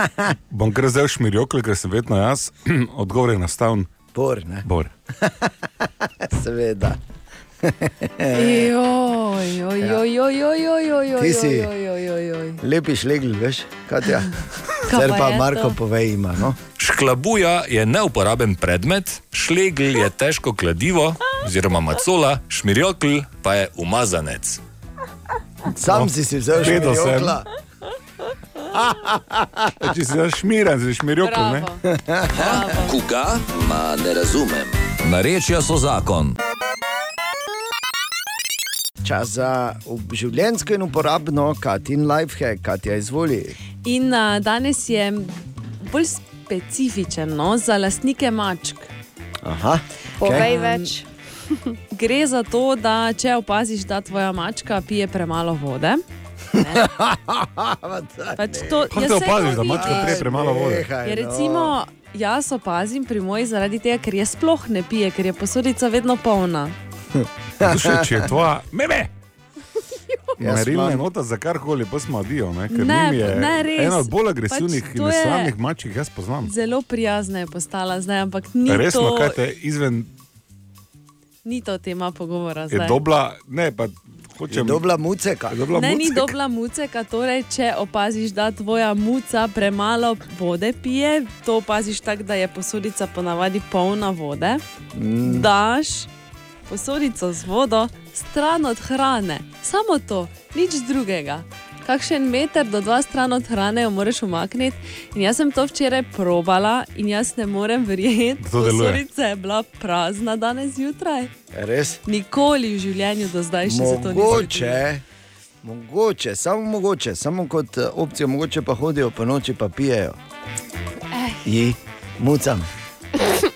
*laughs* Bom kar zdaj šmirjokl, ker sem vedno jaz, *clears throat* odgovor je nastavljen. Bor, ne. Bor. *laughs* Seveda. *laughs* Joj, joj, joj, joj, joj, joj, joj, joj, Ti si. joj, joj, joj, joj. Lepi šlegl, veš, Katja. *laughs* Kaj Zdaj pa pa je Marko to? pove ima. No? Šklabuja je neuporaben predmet, šlegl je težko kladivo, oziroma macola, šmirjokl pa je umazanec. Sam si si vzel Gledal sem. *laughs* šmirjokla. Če si zašmiran, si šmirjokal, ne? Koga? Ma ne razumem. Narečja so zakon. Čas za ob- življenjsko in uporabno Katin lifehack, Katja izvoli. In uh, danes je bolj specifičen no, za lastnike mačk. Aha, Povej okej. več. Gre za to, da če opaziš, da tvoja mačka pije premalo vode. *laughs* Pač to, Kako jaz te saj opaziš, da mačka pije premalo vode? Nehaj, Ja, no. recimo, jaz opazim pri moji zaradi tega, ker je sploh ne pije, ker je posodica vedno polna. *laughs* Slušaj, če je tvoja, meme! Jaz Merilna imam- enota za karkoli, pa smo adijo. Ne, Ker Ne, je ne, res. ena od bolj agresivnih Pač in to je- nesramnih mačk, ki jih jaz poznam. Zelo prijazna je postala zdaj, ampak ni, Resno, to, kaj te izven ni to tema pogovora je zdaj. dobla, ne pa hočem. Je dobla muceka. Je dobla Ne, ni mucek. dobla muceka, torej, če opaziš, da tvoja muca premalo vode pije, to opaziš tako, da je posodica ponavadi polna vode. Mm. Daš posodico z vodo stran od hrane, samo to, nič drugega. Kakšen meter do dva stran od hrane jo moraš umakniti. In jaz sem to včeraj probala in jaz ne morem verjeti, Da deluje. posodica je bila prazna danes zjutraj. Res? Nikoli v življenju do zdaj še se to ni zgodilo. Mogoče, mogoče, samo mogoče, samo kot eh, opcijo, mogoče pa hodijo po noči, pa pijejo. Eh. Ji, mucam. *laughs*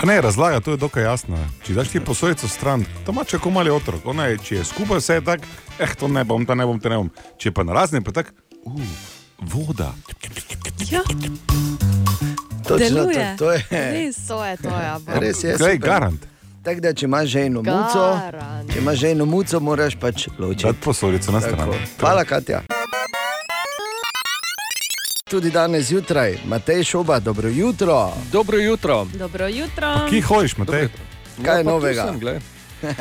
Pa Ne, razlaga, to je dokaj jasno. Če daš ti posodico stran, to ima če komali otrok. Ona je, če je skupaj vse je tako, eh, to ne bom, to ne bom, to ne bom. Če pa na razne, pa tako, uh, voda. Ja. Točno to, to je. Res. To je to, ja. Res je. Glej, super. garant. Tako da, če imaš že eno muco, če imaš že eno muco, moraš pač ločiti. Posodico na stran. Hvala, Katja. Tudi danes zjutraj, Matej Šoba, dobro jutro. Dobro jutro. Dobro jutro. Kje hodiš, Matej? Kaj je pa tu novega? Sem, glej. Uh,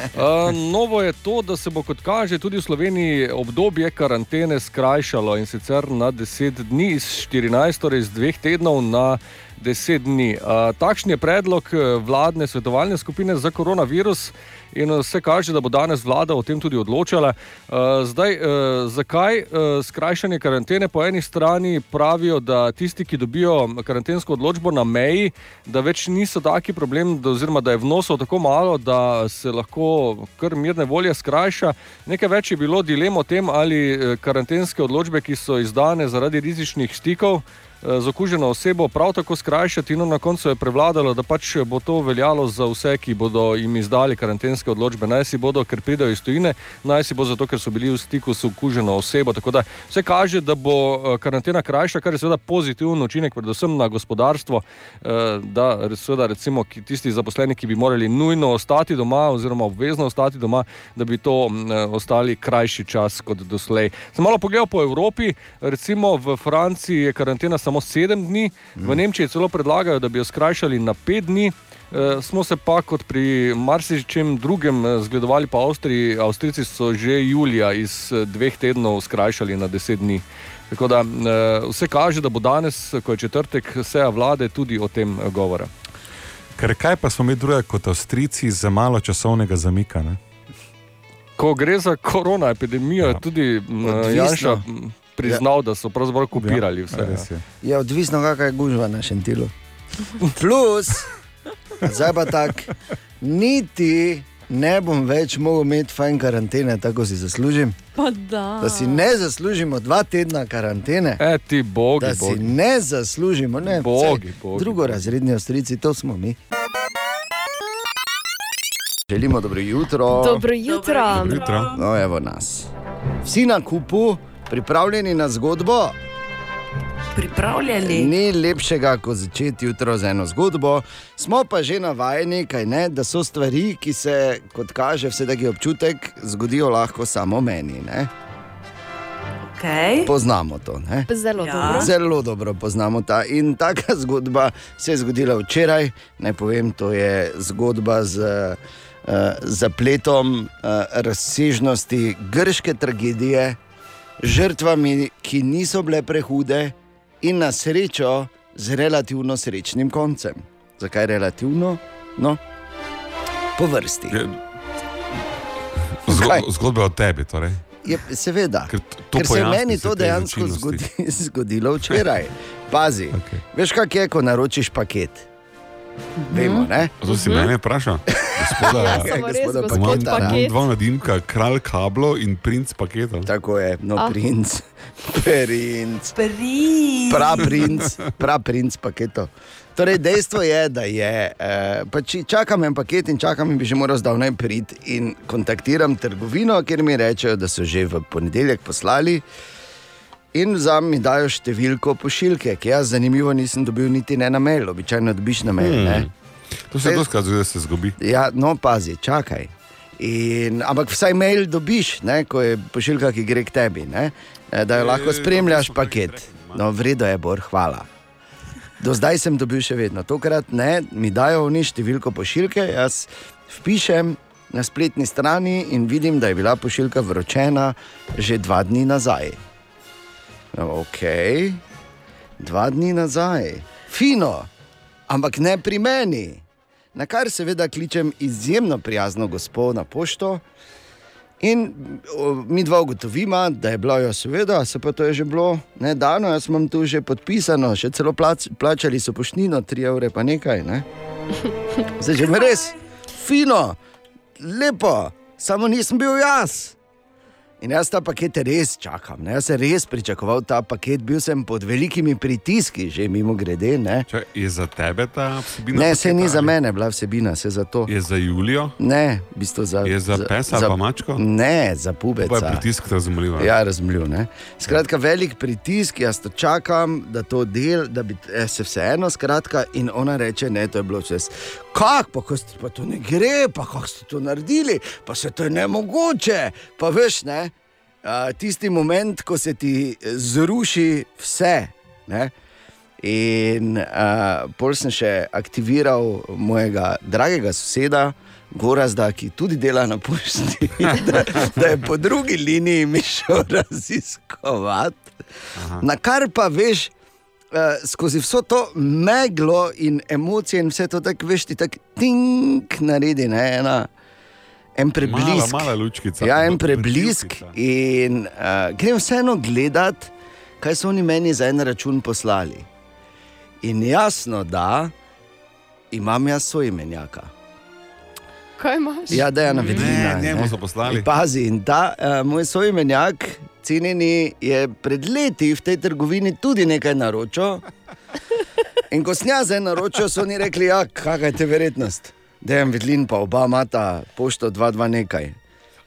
novo je to, da se bo, kot kaže, tudi v Sloveniji obdobje karantene skrajšalo in sicer na 10 dni, iz 14, torej iz dveh tednov na 10 dni. Takšen je predlog eh, vladne svetovalne skupine za koronavirus. In eh, vse kaže, da bo danes vlada o tem tudi odločala. Uh, zdaj, uh, zakaj skrajšanje karantene? Po eni strani pravijo, da tisti, ki dobijo karantensko odločbo na meji, da več niso taki problem, da, oziroma da je vnosov tako malo, da se lahko kar mirne volje skrajša. Nekaj več je bilo dilem o tem, ali eh, karantenske odločbe, ki so izdane zaradi rizičnih stikov. Eh, Z okuženo osebo prav tako skrajšati, no na koncu je prevladalo, da pač bo to veljalo za vse, ki bodo jim izdali karantenske odločbe. Naj si bodo, ker pridejo iz tujine, naj si bo zato, ker so bili v stiku s okuženo osebo. Tako da vse kaže, da bo eh, karantena krajša, kar je seveda pozitiven učinek, predvsem na gospodarstvo. eh, Da, seveda, recimo, tisti zaposleni, ki bi morali nujno ostati doma, oziroma obvezno ostati doma, da bi to mm, ostali krajši čas kot doslej. Sem malo pogledal po Evropi, recimo v Franciji je karantena samo sedem dni, v Nemčiji celo predlagajo, da bi jo skrajšali na pet dni. E, smo se pa kot pri marsičem drugem eh, zgledovali po Avstriji. Avstrijci so že julija iz eh, dveh tednov skrajšali na deset dni. Tako da e, vse kaže, da bo danes, ko je četrtek, seja vlade tudi o tem govora. Ker kaj pa smo mi druge kot Avstrijci za malo časovnega zamika? Ne? Ko gre za korona epidemijo, ja. je tudi m, Odvisno. Janša priznal, da so pravzaprav kopirali vse. res je. Je odvisno, kakšna je gužva na šentilu. *laughs* Plus, zdaj pa tako, niti ne bom več mogel imeti fajn karantene, tako si zaslužim. Pa da. Da si ne zaslužimo dva tedna karantene. E, ti bogi, da si bogi. ne zaslužimo, ne, Bogi, bogi, drugorazredni avstrijci, to smo mi. Želimo dobro jutro. Dobro jutro. Dobro jutro. No, evo nas. Vsi na kupu, pripravljeni na zgodbo. Pripravljeni. Ni lepšega, kot začeti jutro z eno zgodbo. Smo pa že navajeni, kaj ne, da so stvari, ki se, kot kaže, vse taki občutek, zgodijo lahko samo meni. Ne? Okay. Poznamo to. Ne? Zelo Ja. dobro. Zelo dobro poznamo ta. In taka *laughs* zgodba se je zgodila včeraj. Naj povem, to je zgodba z uh, zapletom uh, razsežnosti grške tragedije, žrtvami, ki niso bile prehude, in na srečo z relativno srečnim koncem. Zakaj relativno? No, po vrsti. Zgo, zgodba o tebi. Torej. Je, seveda. Ker, to Ker se je meni to dejansko zgodi, *laughs* zgodilo včeraj. Pazi, *laughs* okay. veš, kaj je, ko naročiš paket. Vemo, ne? A To si mene vprašal? Gospoda, *laughs* Ja, res, gospoda gospod imam, paket. imam dva nadimka, kralj kablo in princ paketa. Tako je, no, Ah. princ. *laughs* Princ. Princ. Prav princ, prav princ paketo. Torej, dejstvo je, da je, eh, pač čakam en paket in čakam, in bi že moral zdavnaj priti. In kontaktiram trgovino, kjer mi rečejo, da so že v ponedeljek poslali. In za mi dajo številko pošiljke, ki jaz zanimivo nisem dobil niti ne na mail, običajno dobiš na mail. Hmm. To se zgodi, da se zgubi. Ja, no, pazi, čakaj. In, ampak vsaj mail dobiš, ne, ko je pošiljka, ki gre k tebi, ne, eh, da jo lahko spremljaš paket. No, vredno je, Bor, hvala. Do zdaj sem dobil še vedno, tokrat ne, mi dajo oni številko pošiljke, jaz vpišem na spletni strani in vidim, da je bila pošiljka vročena že dva dni nazaj. Ok, dva dni nazaj, fino, ampak ne pri meni. Na kar seveda kličem izjemno prijazno gospod na pošto. In mi dva ugotovimo, da je bilo, ja, seveda, se pa to je že bilo ne, dano, jaz imam tu že podpisano, še celo plač, plačali so poštnino, 3 evre, pa nekaj. Ne. Zdaj že me res, fino, lepo, samo nisem bil jaz. In jaz ta paket res čakam, ne. jaz sem res pričakoval ta paket, bil sem pod velikimi pritiski, že mimo grede. Ne, Če je za tebe ta vsebina? ne se ni za mene bila vsebina, se za to. Je za Julijo? Ne, v bistvu za, Je za pesa ali pa mačko? Ne, za To pa je pritisk razumljiv. Ja, razumljiv. Ne? Skratka, velik pritisk, jaz to čakam, da to del, da bi eh, se vseeno, skratka, in ona reče, ne, to je bilo čez. Kak, pa, ko ste- pa to ne gre, pa kako ste to naredili, pa se to je nemogoče. Pa veš, ne, tisti moment, ko se ti eh, zruši vse. Ne? In uh, pol sem še aktiviral mojega dragega soseda, Gorazda, ki tudi dela na pošti, *laughs* da, da je po drugi liniji mi šel *laughs* raziskovati. Na kar pa veš, uh, skozi vso to meglo in emocije in vse to, tako veš, ti tako tink naredi, ne, ena. En preblisk. Mala, mala lučkica. Ja, en preblisk. In uh, grem vseeno gledat, kaj so oni meni za en račun poslali. In jasno, da imam jaz svoj imenjaka. Kaj imaš? Ja, da je na vedlina. Ne, njemu so poslali. In Pazi, in ta uh, moj soimenjak, cenjeni, je pred leti v tej trgovini tudi nekaj naročil. In ko sem jaz zdaj naročil, so oni rekli, ja, kakšna je te verjetnost. Dejem vedlin, pa oba imata pošto 2-2 nekaj.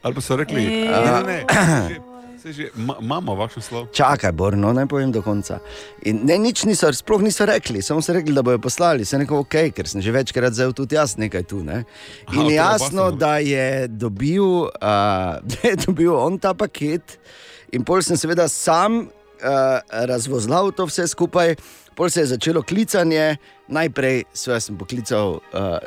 Ali pa so rekli, E. ne, ne, se že, ma- imamo vaš slov. Čakaj, Borno, naj povem do konca. In ne, nič niso, sploh niso rekli, samo so rekli, da bojo poslali. Sem rekel, ok, ker sem že večkrat vzel tudi jaz nekaj tu. Ne? Aha, In tega jasno, da je, dobil, uh, *laughs* da je dobil on ta paket, in pol sem seveda sam uh, razvozlal to vse skupaj. Pol se je začelo klicanje, najprej seveda sem poklical uh,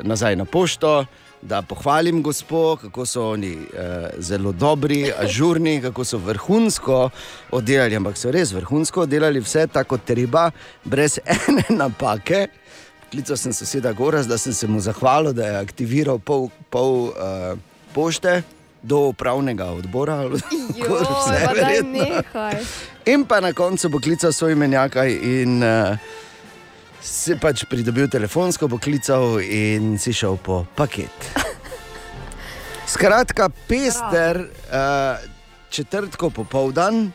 nazaj na pošto, da pohvalim gospo, kako so oni uh, zelo dobri, *laughs* ažurni, kako so vrhunsko oddelali, ampak so res vrhunsko oddelali vse tako treba, brez *laughs* ene napake. Klical sem soseda Goraz, da sem se mu zahvalil, da je aktiviral pol, pol uh, pošte do upravnega odbora. *laughs* kako vse, pa. In pa na koncu poklical svoj menjaka in uh, si pač pridobil telefonsko poklical in si šel po paket. *laughs* Skratka, pester uh, četrtko popoldan.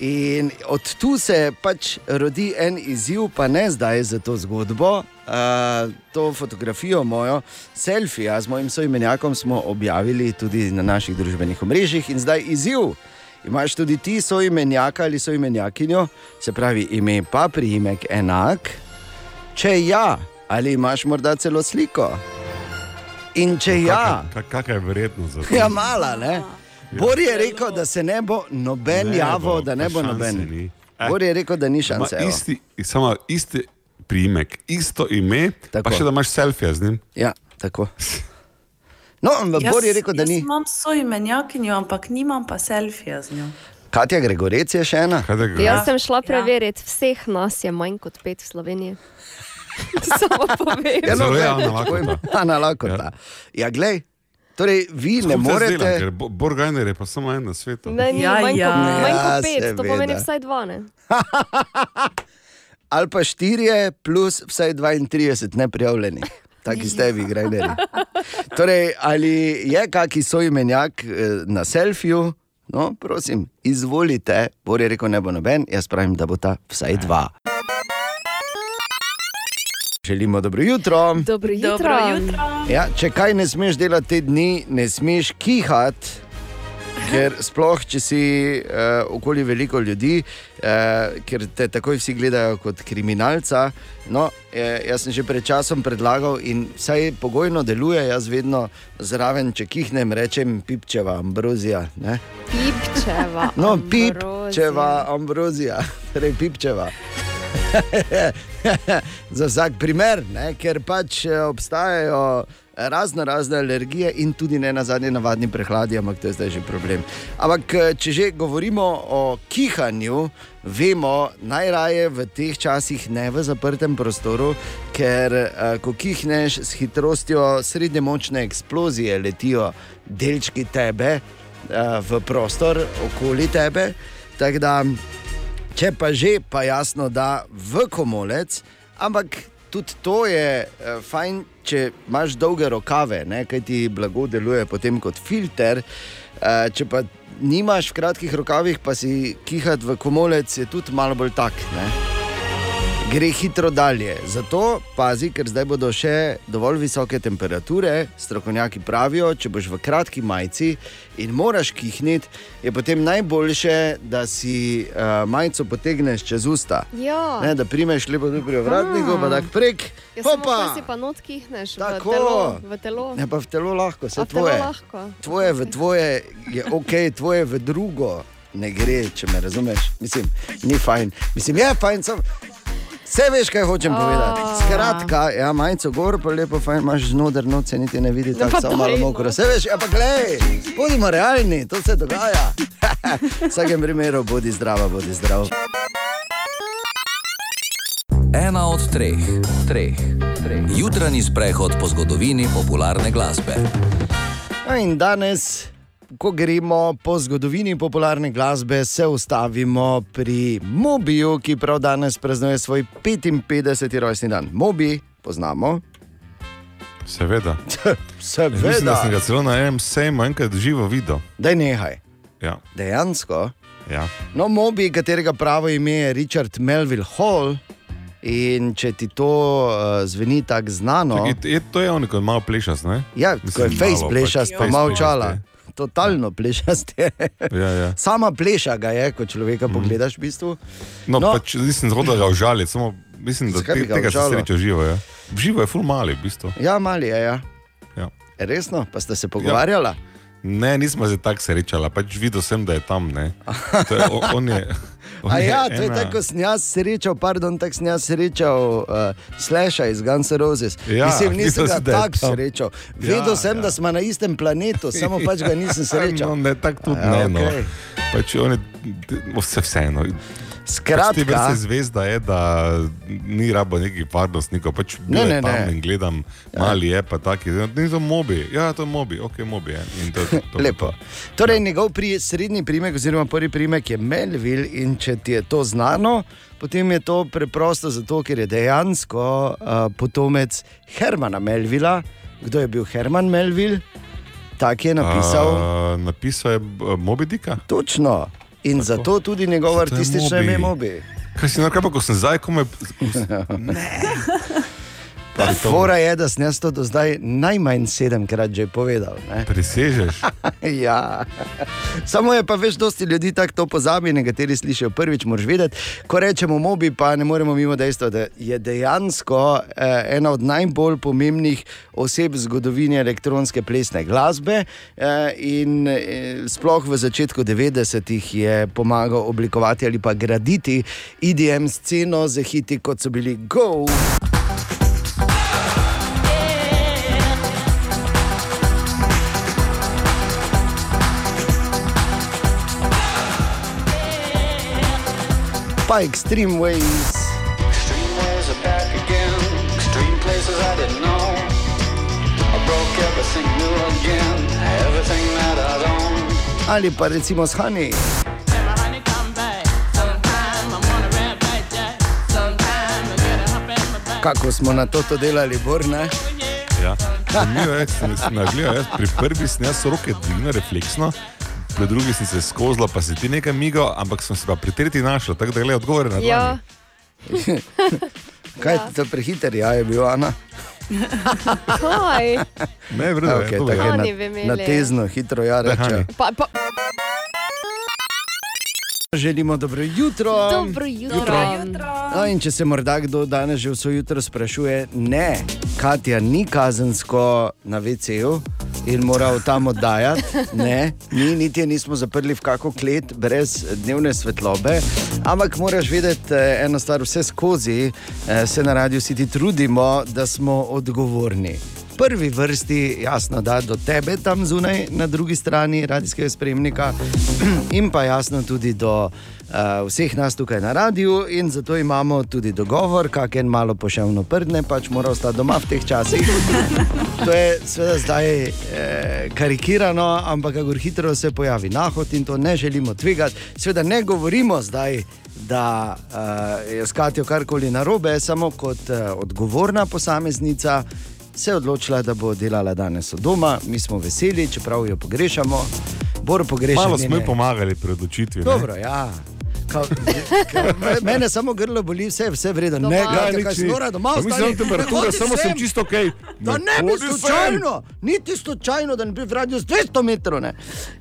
In od tu se pač rodi en izziv, pa ne zdaj za to zgodbo. Uh, to fotografijo, mojo selfie z mojim soimenjakom, smo objavili tudi na naših družbenih omrežjih. In zdaj izziv. Imaš tudi ti soimenjaka ali soimenjakinjo, se pravi ime pa priimek enak. Če ja, ali imaš morda celo sliko. In če ja, Kakšna je verjetnost za to? ja mala, ne. Bor je rekel, da se ne bo noben Ne javil, bo, da ne bo noben. ni. Eh. Bor je rekel, da ni Ma, šanse. isti, samo isti priimek, isto ime, tako. pa še da imaš selfije z njim. Ja, tako. No, ampak Bor je rekel, da jaz ni. Imam svojo menjakinjo, ampak nimam pa selfija z njo. Katja Gregorec je še ena. Jaz sem šla preveriti, vseh nas je manj kot pet v Sloveniji. *laughs* Samo povem. Ja, no, Zelo glej, javna lakota. Ana Lakota. Ja, glej. Torej, vi ne Skupaj morete. zdelam, ker Bo- Borgajner je pa samo en na svetu. Ne, ni, Ja, manj, ja. Kot, manj Ja, kot pet, to seveda. pomeni vsaj dva. Ne? *laughs* ali pa štirje, plus vsaj 32 neprijavljenih. Taki ste vi, grajneri. Torej, ali je kaki soimenjak eh, na selfiju? No, prosim, izvolite. Bor je rekel, ne bo noben, jaz pravim, da bo ta vsaj dva. Želimo dobro jutro. Dobro jutro. Dobro jutro. Ja, če kaj ne smeš delati te dni, ne smeš kihati. Ker sploh, če si uh, okoli veliko ljudi, uh, ker te takoj vsi gledajo kot kriminalca. No, eh, jaz sem že pred časom predlagal in vsaj pogojno deluje, jaz vedno zraven, če kihnem, rečem pipčeva, ambrozija. Ne? Pipčeva. No, ambrozija. pipčeva, ambrozija, torej pipčeva. *laughs* *laughs* Za vsak primer, ne? ker pač eh, obstajajo razno razne alergije in tudi ne na zadnje navadni prehladi, ampak to je zdaj že problem. Ampak eh, če že govorimo o kihanju, vemo najraje v teh časih ne v zaprtem prostoru, ker eh, ko kihneš s hitrostjo srednje močne eksplozije, letijo delčki tebe eh, v prostor okoli tebe. Tako da Če pa že, pa jasno, da v komolec, ampak tudi to je eh, fajn, če imaš dolge rokave, ne, kaj ti blago deluje potem kot filter. Eh, če pa nimaš v kratkih rokavih, pa si kihati v komolec, je tudi malo bolj tak. Ne. Gre hitro dalje. Zato pazi, ker zdaj bodo še dovolj visoke temperature. Strokovnjaki pravijo, če boš v kratki majici in moraš kihniti, je potem najboljše, da si uh, majico potegneš čez usta. Ja. Ne, da primeš lepo tudi pri ovratniku, pa tako prek. Ja, kaj si pa not kihneš v Tako. telo. V telo. Ne, pa v telo lahko, vse A v tvoje. lahko. Tvoje v tvoje je ok, tvoje v drugo ne gre, če me razumeš. Mislim, ni fajn. Mislim, je fajn. Sam... Vse veš, kaj hočem A. povedati. Skratka, ja, majico gor, pa lepo, fajn, imaš znotraj noce, niti ne vidiš, No, tako samo malo no. mokro. Vse veš, ja, pa glej, bodimo realni, to se dogaja. *laughs* v vsakem primeru, bodi zdrava, bodi zdrav. Ena od treh, treh, treh. Jutranji sprehod po zgodovini popularne glasbe. No in danes, ko gremo po zgodovini popularne glasbe, se ustavimo pri Mobiju, ki prav danes praznuje svoj 55. rojstni dan. Mobi poznamo. Seveda. *laughs* Seveda. Mislim, da sem ga celo na enem sejmu enkrat živo videl. Daj nehaj. Ja. Dejansko. Ja. No, Mobi, katerega pravo ime je Richard Melville Hall. In če ti to uh, zveni tako znano, Čakaj, je, to je on, ko je malo plešast, ne? ja, ko je Mislim, face malo, plešast, pač pa face malo čala. Totalno plešast je. Ja, ja. Sama pleša ga je, ko človeka pogledaš v bistvu. No, no. Pač, nisem ga užaliti, samo mislim, da te, tega se sreča živo. Ja. Živo je ful mali, v bistvu. Ja, mali je. Ja. Ja. Resno, pa ste se pogovarjali? Ne, nismo se tako srečali, pač videl sem, da je tam. Je, on, je, *laughs* A ja, to je tako, ko sem jaz srečal, pardon, tako sem jaz srečal uh, Slasha iz Guns N' Roses. Ja, Mislim, nisem ga tako srečal. Ja, Vedel sem, ja. da smo na istem planetu, samo pač ga nisem *laughs* srečal. No, ne, tako tudi Ja, ne. No. okej. Pač on je vse vseeno. Skratka. Pač te vrste zvezda je, da ni rabo nekih varnostnikov. Pač Ne, ne, ne. in gledam, mali je pa taki. Ni to mobi, ja, to je mobi, ok, mobi je. In to, to, to, Lepo. Torej, njegov pri, srednji primek, oziroma prvi primek je Melville, in če ti je to znano, potem je to preprosto zato, ker je dejansko uh, potomec Hermana Melvilla. Kdo je bil Herman Melville? Tak je napisal. A, napisal je uh, Mobi Dika. Točno. In Tako. zato tudi njegovo artistično ime je Mobi. Kaj si narkaj, ko sem zdaj, ko me. *laughs* Pa fora je, da sem jaz to do zdaj najmanj sedemkrat že povedal. Ne? Prisežeš. *laughs* ja. Samo je pa več dosti ljudi tako to pozabi, nekateri slišijo prvič, moraš vedeti. Ko rečemo mobi, pa ne moremo mimo dejstva, da je dejansko eh, ena od najbolj pomembnih oseb v zgodovini elektronske plesne glasbe. Eh, in eh, sploh v začetku 90-ih je pomagal oblikovati ali pa graditi IDM sceno z hiti, kot so bili Go. Pa Extreme Ways. Extreme ways are back again. Extreme places I didn't know. I broke everything new again. ali pa recimo s Hani. Kako smo na to, to delali, Borne? Ja. Zanimivo je, sem se nagledal, jaz pri prvi sem jaz roke dvignil refleksno, pri drugi sem se skozla, pa si ti nekaj migal, ampak sem se pa pri tretji našel, tako da gledaj odgovore na to. Ja. *laughs* Kaj to prehiter ja je bil, Ana? *laughs* Kaj? Ne, v redu, okay, je, tako je. na, na tezno, hitro ja reče. Pa, pa, Želimo dobro jutro. dobro jutro. No, in če se morda kdo danes že vso jutro sprašuje, ne, Katja ni kazensko na VC-ju in mora v tam oddajati, ne, mi niti nismo zaprli v kako klet brez dnevne svetlobe, ampak moraš vedeti eh, eno stvar, vse skozi eh, se na radiju si ti trudimo, da smo odgovorni. Prvi vrsti, jasno, da do tebe tam zunaj, na drugi strani radijskega spremnika, *clears throat* in pa jasno tudi do uh, vseh nas tukaj na radiju, in zato imamo tudi dogovor, kak en malo poševno prdne, pač mora ostati doma v teh časih. *laughs* To je seveda zdaj eh, karikirano, ampak kako hitro se pojavi nahod in to ne želimo tvegati. Seveda ne govorimo zdaj. Da uh, je s Katijo karkoli narobe, samo kot uh, odgovorna posameznica se je odločila, da bo delala danes od doma. Mi smo veseli, čeprav jo pogrešamo. Bor pogrešamo. Malo smo ji pomagali pri odločitvi. ne. Dobro, ja. *laughs* Mene samo grlo boli, vse, vse vredno. Ne, Ja, gledaj, nič kaj si nora doma. Mislim, temperatura, Ne samo sem čisto ok. Da Ne ne bi hodi sem. slučajno, niti slučajno, da ne bi v radiju z 200 metrov. Ne.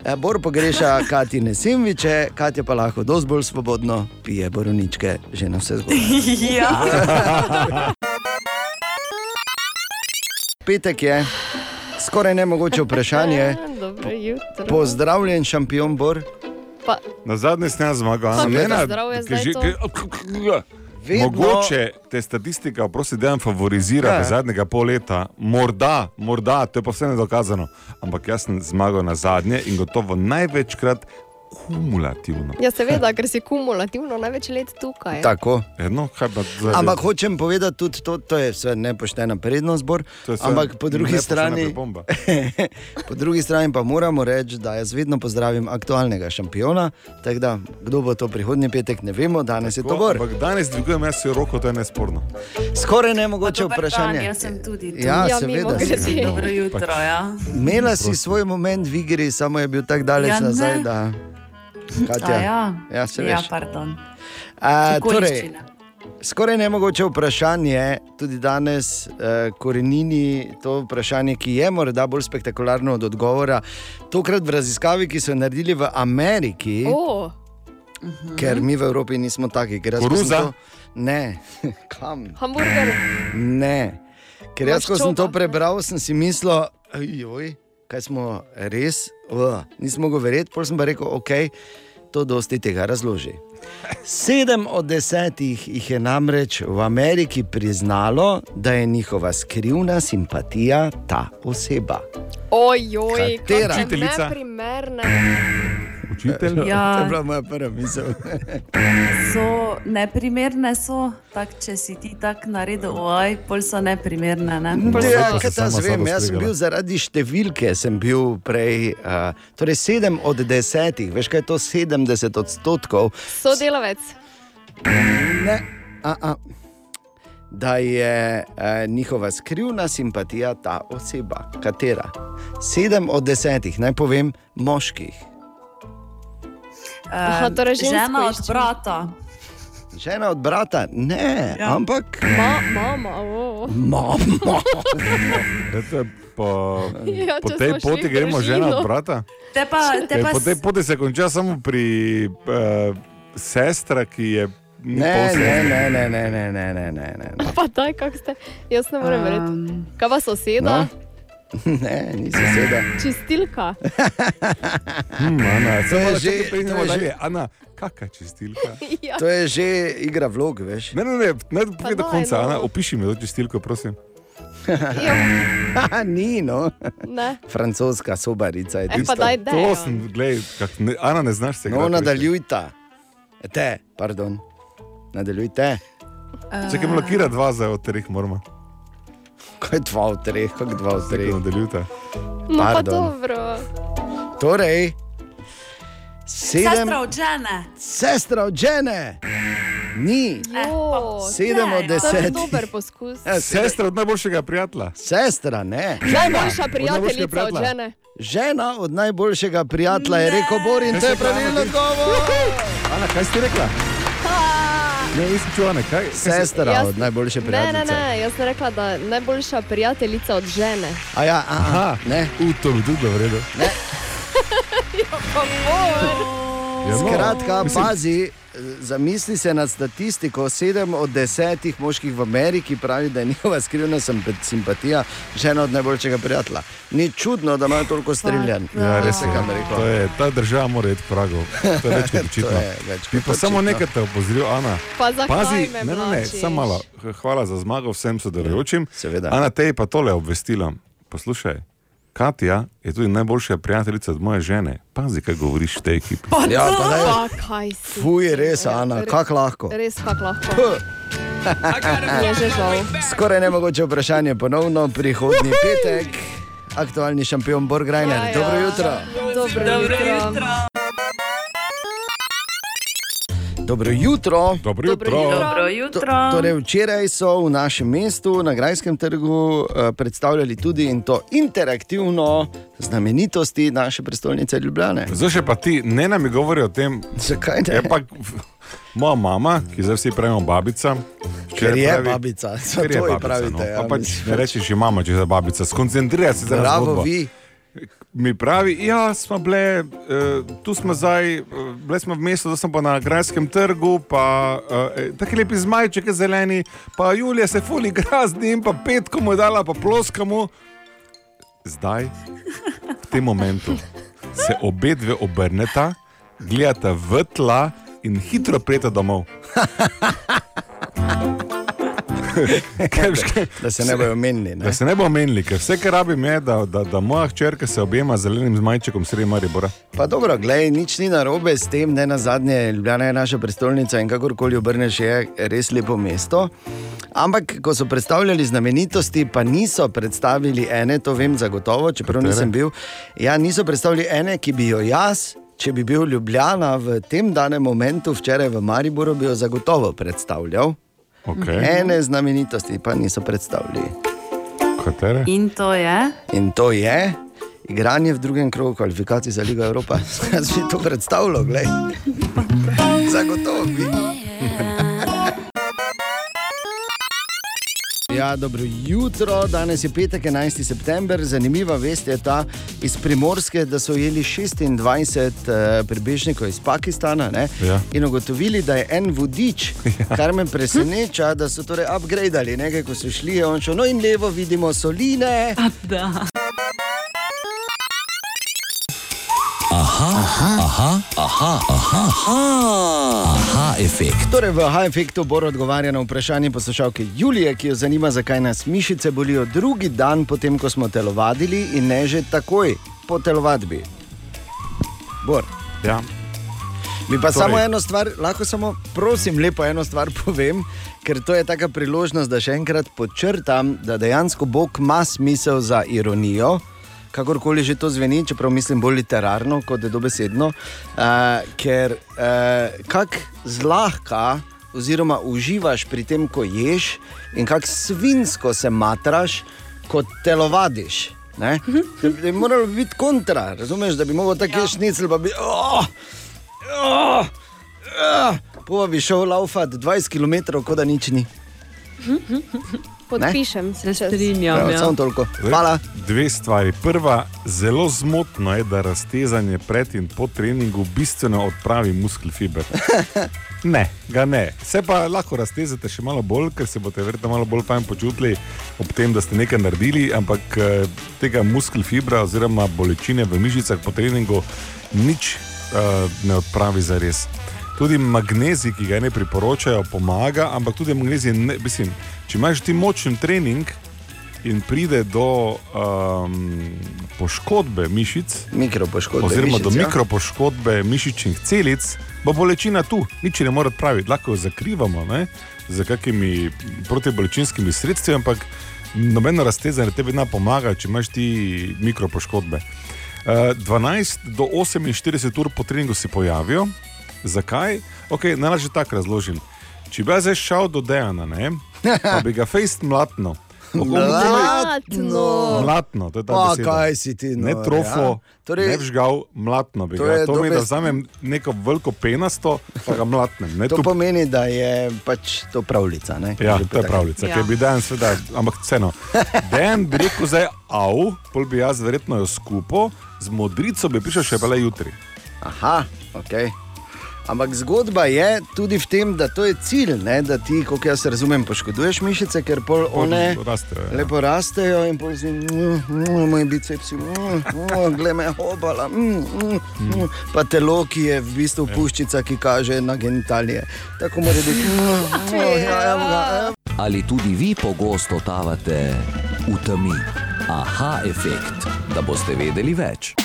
E, Bor pogreša Katine Simviče, Katja pa lahko dosti bolj svobodno pije boroničke, že na vse zgodi. *laughs* Ja. Petek je, skoraj nemogoče vprašanje. Pozdravljen, šampion Bor. Pa, Na zadnji sneg zmaga, Pa, Ana. kako zdravje zdaj to? Vedno- Mogoče te statistika, prosti, da favorizira Ja. ja. zadnjega pol leta, morda, morda, to je pa vse nedokazano. Ampak jaz sem zmagal na zadnje in gotovo največkrat kumulativno. ja, seveda, ker si kumulativno največ let tukaj. Tako. Eno, kaj pa zdaj? Ampak hočem povedati tudi to, to je vse nepoštena prednost, Bor, ampak po drugi, strani, *laughs* po drugi strani pa moramo reči, da jaz vedno pozdravim aktualnega šampiona. tako Da, kdo bo to prihodnji petek, ne vemo, danes je to Bor. Ampak danes dvigujem jaz si roko, to je nesporno. Skoraj nemogoče Dober vprašanje. Dan, jaz sem tudi tu. Ja, Ja, seveda. Dobro jutro, ja. Imela si svoj moment v igri, samo je bil tako daleč Ja, ne. nazaj. Da... Katja, A ja, ja, se ja, veš. pardon. A, torej. Skoraj nemogoče vprašanje, tudi danes, eh, korenini to vprašanje, ki je morda bolj spektakularno od odgovora. Tokrat v raziskavi, ki so jo naredili v Ameriki, O, ker mi v Evropi nismo taki. ker sem Koruza? To, ne, *laughs* kam? hamburger. Ne. Ker jaz, ko sem to prebral, sem si mislil, joj, kaj smo res, uh, nismo govorili, pol sem pa rekel, ok, to dosti tega razloži. *laughs* Sedem od desetih jih je namreč v Ameriki priznalo, da je njihova skrivna simpatija ta oseba. Ojoj, Katera? kako Učiteljica? neprimerne. Učitelj? *laughs* To je Ja, bila moja prva misel. *laughs* so neprimerne, so, tak, če si ti tako naredil, oj, pol so neprimerne. Ne? Ja, to kaj ta zvem, jaz sem bil zaradi številke, sem bil prej, uh, torej sedem od desetih, veš kaj je to 70 odstotkov, Sodelavec. ne, a, a, da je uh, njihova skrivna simpatija ta oseba. Katera? Sedem od desetih, naj povem, moških. Aha, torej žensko žena od iščem. brata. Žena od brata, ne, ja. Ampak Ma, mama, o. mama. Eto, po, Ja, po tej poti gremo žena od brata. Te pa, te pa po tej poti se konča samo pri uh, sestra, ki je Ne, ne, ne, ne, ne, ne, ne, ne, ne. Pa daj, kako ste. Jaz ne morem verjeti. Um, Kaj pa soseda? No. *laughs* Ne, nisi seda. Čistilka. Hmm, Ana, To je že- to je že-. Ana, kakšna čistilka? *laughs* ja. To je že igra vlog, veš. Ne, ne, ne, ne povej do daj, konca. no. Ana, opiši mi to čistilko, prosim. ja. *laughs* Ni, no. Ne. Francoska sobarica je E, tista. daj, To daj. sem, gledaj, kak, ne, Ana, ne znaš se No, nadaljujta. Te, pardon. Nadaljujte. Čakaj, blokira dva za od treh moramo. Kaj dva od treh, kako dva od Čakaj, treh. nadaljujte. No, pa dobro. Torej, Sedem, Sestra od žene. sestra od žene. Ni. Jo, Sedem ne, od To je desetih. dober poskus. Ja, Sestra od najboljšega prijatelja. Sestra, ne. Najboljša prijateljica od žene. Žena od najboljšega prijatelja je rekel Borin, to je pravilno odgovor. Ana, kaj si rekla? Ne, nisem čula, ne, kaj? Sestra Jaz- od najboljše Ne, ne, prijateljice. ne, jaz sem rekla, da je najboljša prijateljica od žene. A ja, aha, ne. U, to bi tudi bilo v redu. *laughs* Ja, no, Skratka, mislim- pazi, zamisli se nad statistiko. Sedem od desetih moških v Ameriki pravi, da je njihova skrivna simpa- simpatija žena od najboljšega prijatelja. Ni čudno, da imajo toliko streljan. Ja, res je. kam rekel. To je, ta država mora iti vragu. To je več kot *laughs* očitno. Bi pa samo nekaj te opozoril, Ana. Pa Pazi, ne, ne, ne, samo malo. Hvala za zmago vsem sodelujočim. Seveda. Ana, te je pa tole obvestila. Poslušaj, Katja je tudi najboljša prijateljica od moje žene. Pazi, kaj govoriš v tej ekipi. Ja, pa daj. Pa kaj si? Fuj, res, Ana, kako lahko. Res kak lahko. *laughs* Je že žal. Skoraj nemogoče vprašanje ponovno prihodnji petek. Aktualni šampion Borg Reiner. Ja, ja. Dobro jutro. Dobro jutro. Dobro jutro. Dobro jutro. Dobro jutro. To, torej včeraj so v našem mestu na Grajskem trgu eh, predstavljali tudi in to interaktivno znamenitosti naše prestolnice Ljubljane. Zdaj še pa ti, ne nam govori o tem. Zakaj ne? Je pa moja mama, ki zdaj vsi pravimo babica. Ker je pravi- babica, ker je babica, pravite, No. ja, Pa pač ne rečeš, že mama, če je babica. Skoncentriraj se zdaj na Bravo, vi. Mi pravi, ja, smo bile, uh, tu smo zdaj, uh, bile smo v mestu, da smo na Grajskem trgu, pa uh, tako lepi zmajček zeleni, pa Julija se fuli grazni in pa petko mu je dala, pa ploskamo. Zdaj, v tem momentu, se obe dve obrneta, gledata v tla in hitro prijeta domov. *laughs* Da se ne bojo menili. Da se ne bo menili, ker vse, kar rabim, je, da, da, da moja hčerka se objema z zelenim zmajčekom sredi Maribora. Pa dobro, glej, nič ni narobe s tem, ne na zadnje, Ljubljana je naša prestolnica in kakorkoli obrneš, je res lepo mesto. Ampak, ko so predstavljali znamenitosti, pa niso predstavili ene, to vem zagotovo, čeprav Katere? nisem bil. Ja, niso predstavili ene, ki bi jo jaz, če bi bil Ljubljana v tem danem momentu, včeraj v Mariboru, bi jo zagotovo predstavljal. Okay. Ene znamenitosti pa niso predstavili. Katere? In to je. In to je igranje v drugem krogu kvalifikacij za Ligo Evropa. *laughs* Jaz bi to predstavljal, gledaj. Zagotovo bi. Ja, dobro jutro, danes je petek, 11. september. Zanimiva vest je ta iz Primorske, da so ujeli 26 uh, prebežnikov iz Pakistana ne, Ja. in ugotovili, da je en vodič, *laughs* kar me preseneča, da so torej upgradali nekaj, ko so šli, on šel, no in levo vidimo soline. Da. Aha, aha, aha, aha, aha, aha, aha efekt. Torej, v H-efektu bo odgovarjal na vprašanje poslušalke Julije, ki jo zanima, zakaj nas mišice bolijo drugi dan, potem ko smo telovadili in ne že takoj po telovadbi. Bor. Ja. Bi pa torej. samo eno stvar, lahko samo prosim, lepo eno stvar povem, ker to je taka priložnost, da še enkrat podčrtam, da dejansko Bog ima smisel za ironijo. Kakorkoli že to zveni, čeprav mislim bolj literarno kot dobesedno, uh, ker uh, kako zlahka oziroma uživaš pri tem, ko ješ, in kako svinsko se matraš, ko telovadiš. Ne? Da bi moralo biti kontra, razumeš, da bi lahko tako ješ šnicl, pa bi. Oh, oh, oh, pa bi šel laufati 20 km, kot da nič ni. Podpišem se, Se strinjam. Ja, Ja. Samo toliko. Hvala. Dve stvari. Prva, zelo zmotno je, da raztezanje pred in po treningu bistveno odpravi muskel fiber. *laughs* Ne, ga ne. Se pa lahko raztezate še malo bolj, ker se boste verjetno malo bolj fajn počutili ob tem, da ste nekaj naredili, ampak eh, tega muskel fibra oziroma bolečine v mišicah po treningu nič uh, ne odpravi za res. Tudi magnezij, ki ga ne priporočajo, pomaga, ampak tudi magnezij, ne, mislim, če imaš ti močen trening in pride do um, poškodbe mišic, mikropoškodbe oziroma mišic, do ja. mikropoškodbe mišičnih celic, bo bolečina tu, nič ne more odpraviti, lahko jo zakrivamo ne, z kakimi protibolečinskimi sredstvi, ampak nobeno raztezanje tebi ne pomaga, če imaš ti mikropoškodbe. Uh, 12 do 48 ur po treningu se pojavijo. Zakaj? Okay, Najlažje tako razložim. Če bi jaz zdaj šel do Dejana, ne, pa bi ga fejst mlatno. Mlatno. Mlatno, to je ta Pa, beseda. kaj si ti, no, Ne trofo, ja. Torej- ne vžgal, mlatno bi To ga. To pomeni, da dobesedno- vzamem neko veliko penasto, pa ga mlatnem. Ne, To tu- pomeni, da je pač to pravljica. Ne? Ja, Že to je tako. pravljica, ja. ki bi dan sveda, ampak vseeno. Dan bi rekel zdaj, av, pol bi jaz verjetno jo skupil, z modrico bi prišel še pele jutri. Aha, ok. Ampak zgodba je tudi v tem, da to je cilj, ne? da ti, kot jaz razumem, poškoduješ mišice, ker pol one rastejo, ja. lepo rastejo in pol si, mm, mm, moj bicepsi, mm, mm, glej me obala, mm, mm, mm. pa telo, ki je v bistvu puščica, ki kaže na genitalije. Tako mora biti. Ja, evo. Ali tudi vi pogosto totavate v temi? Aha, efekt, da boste vedeli več.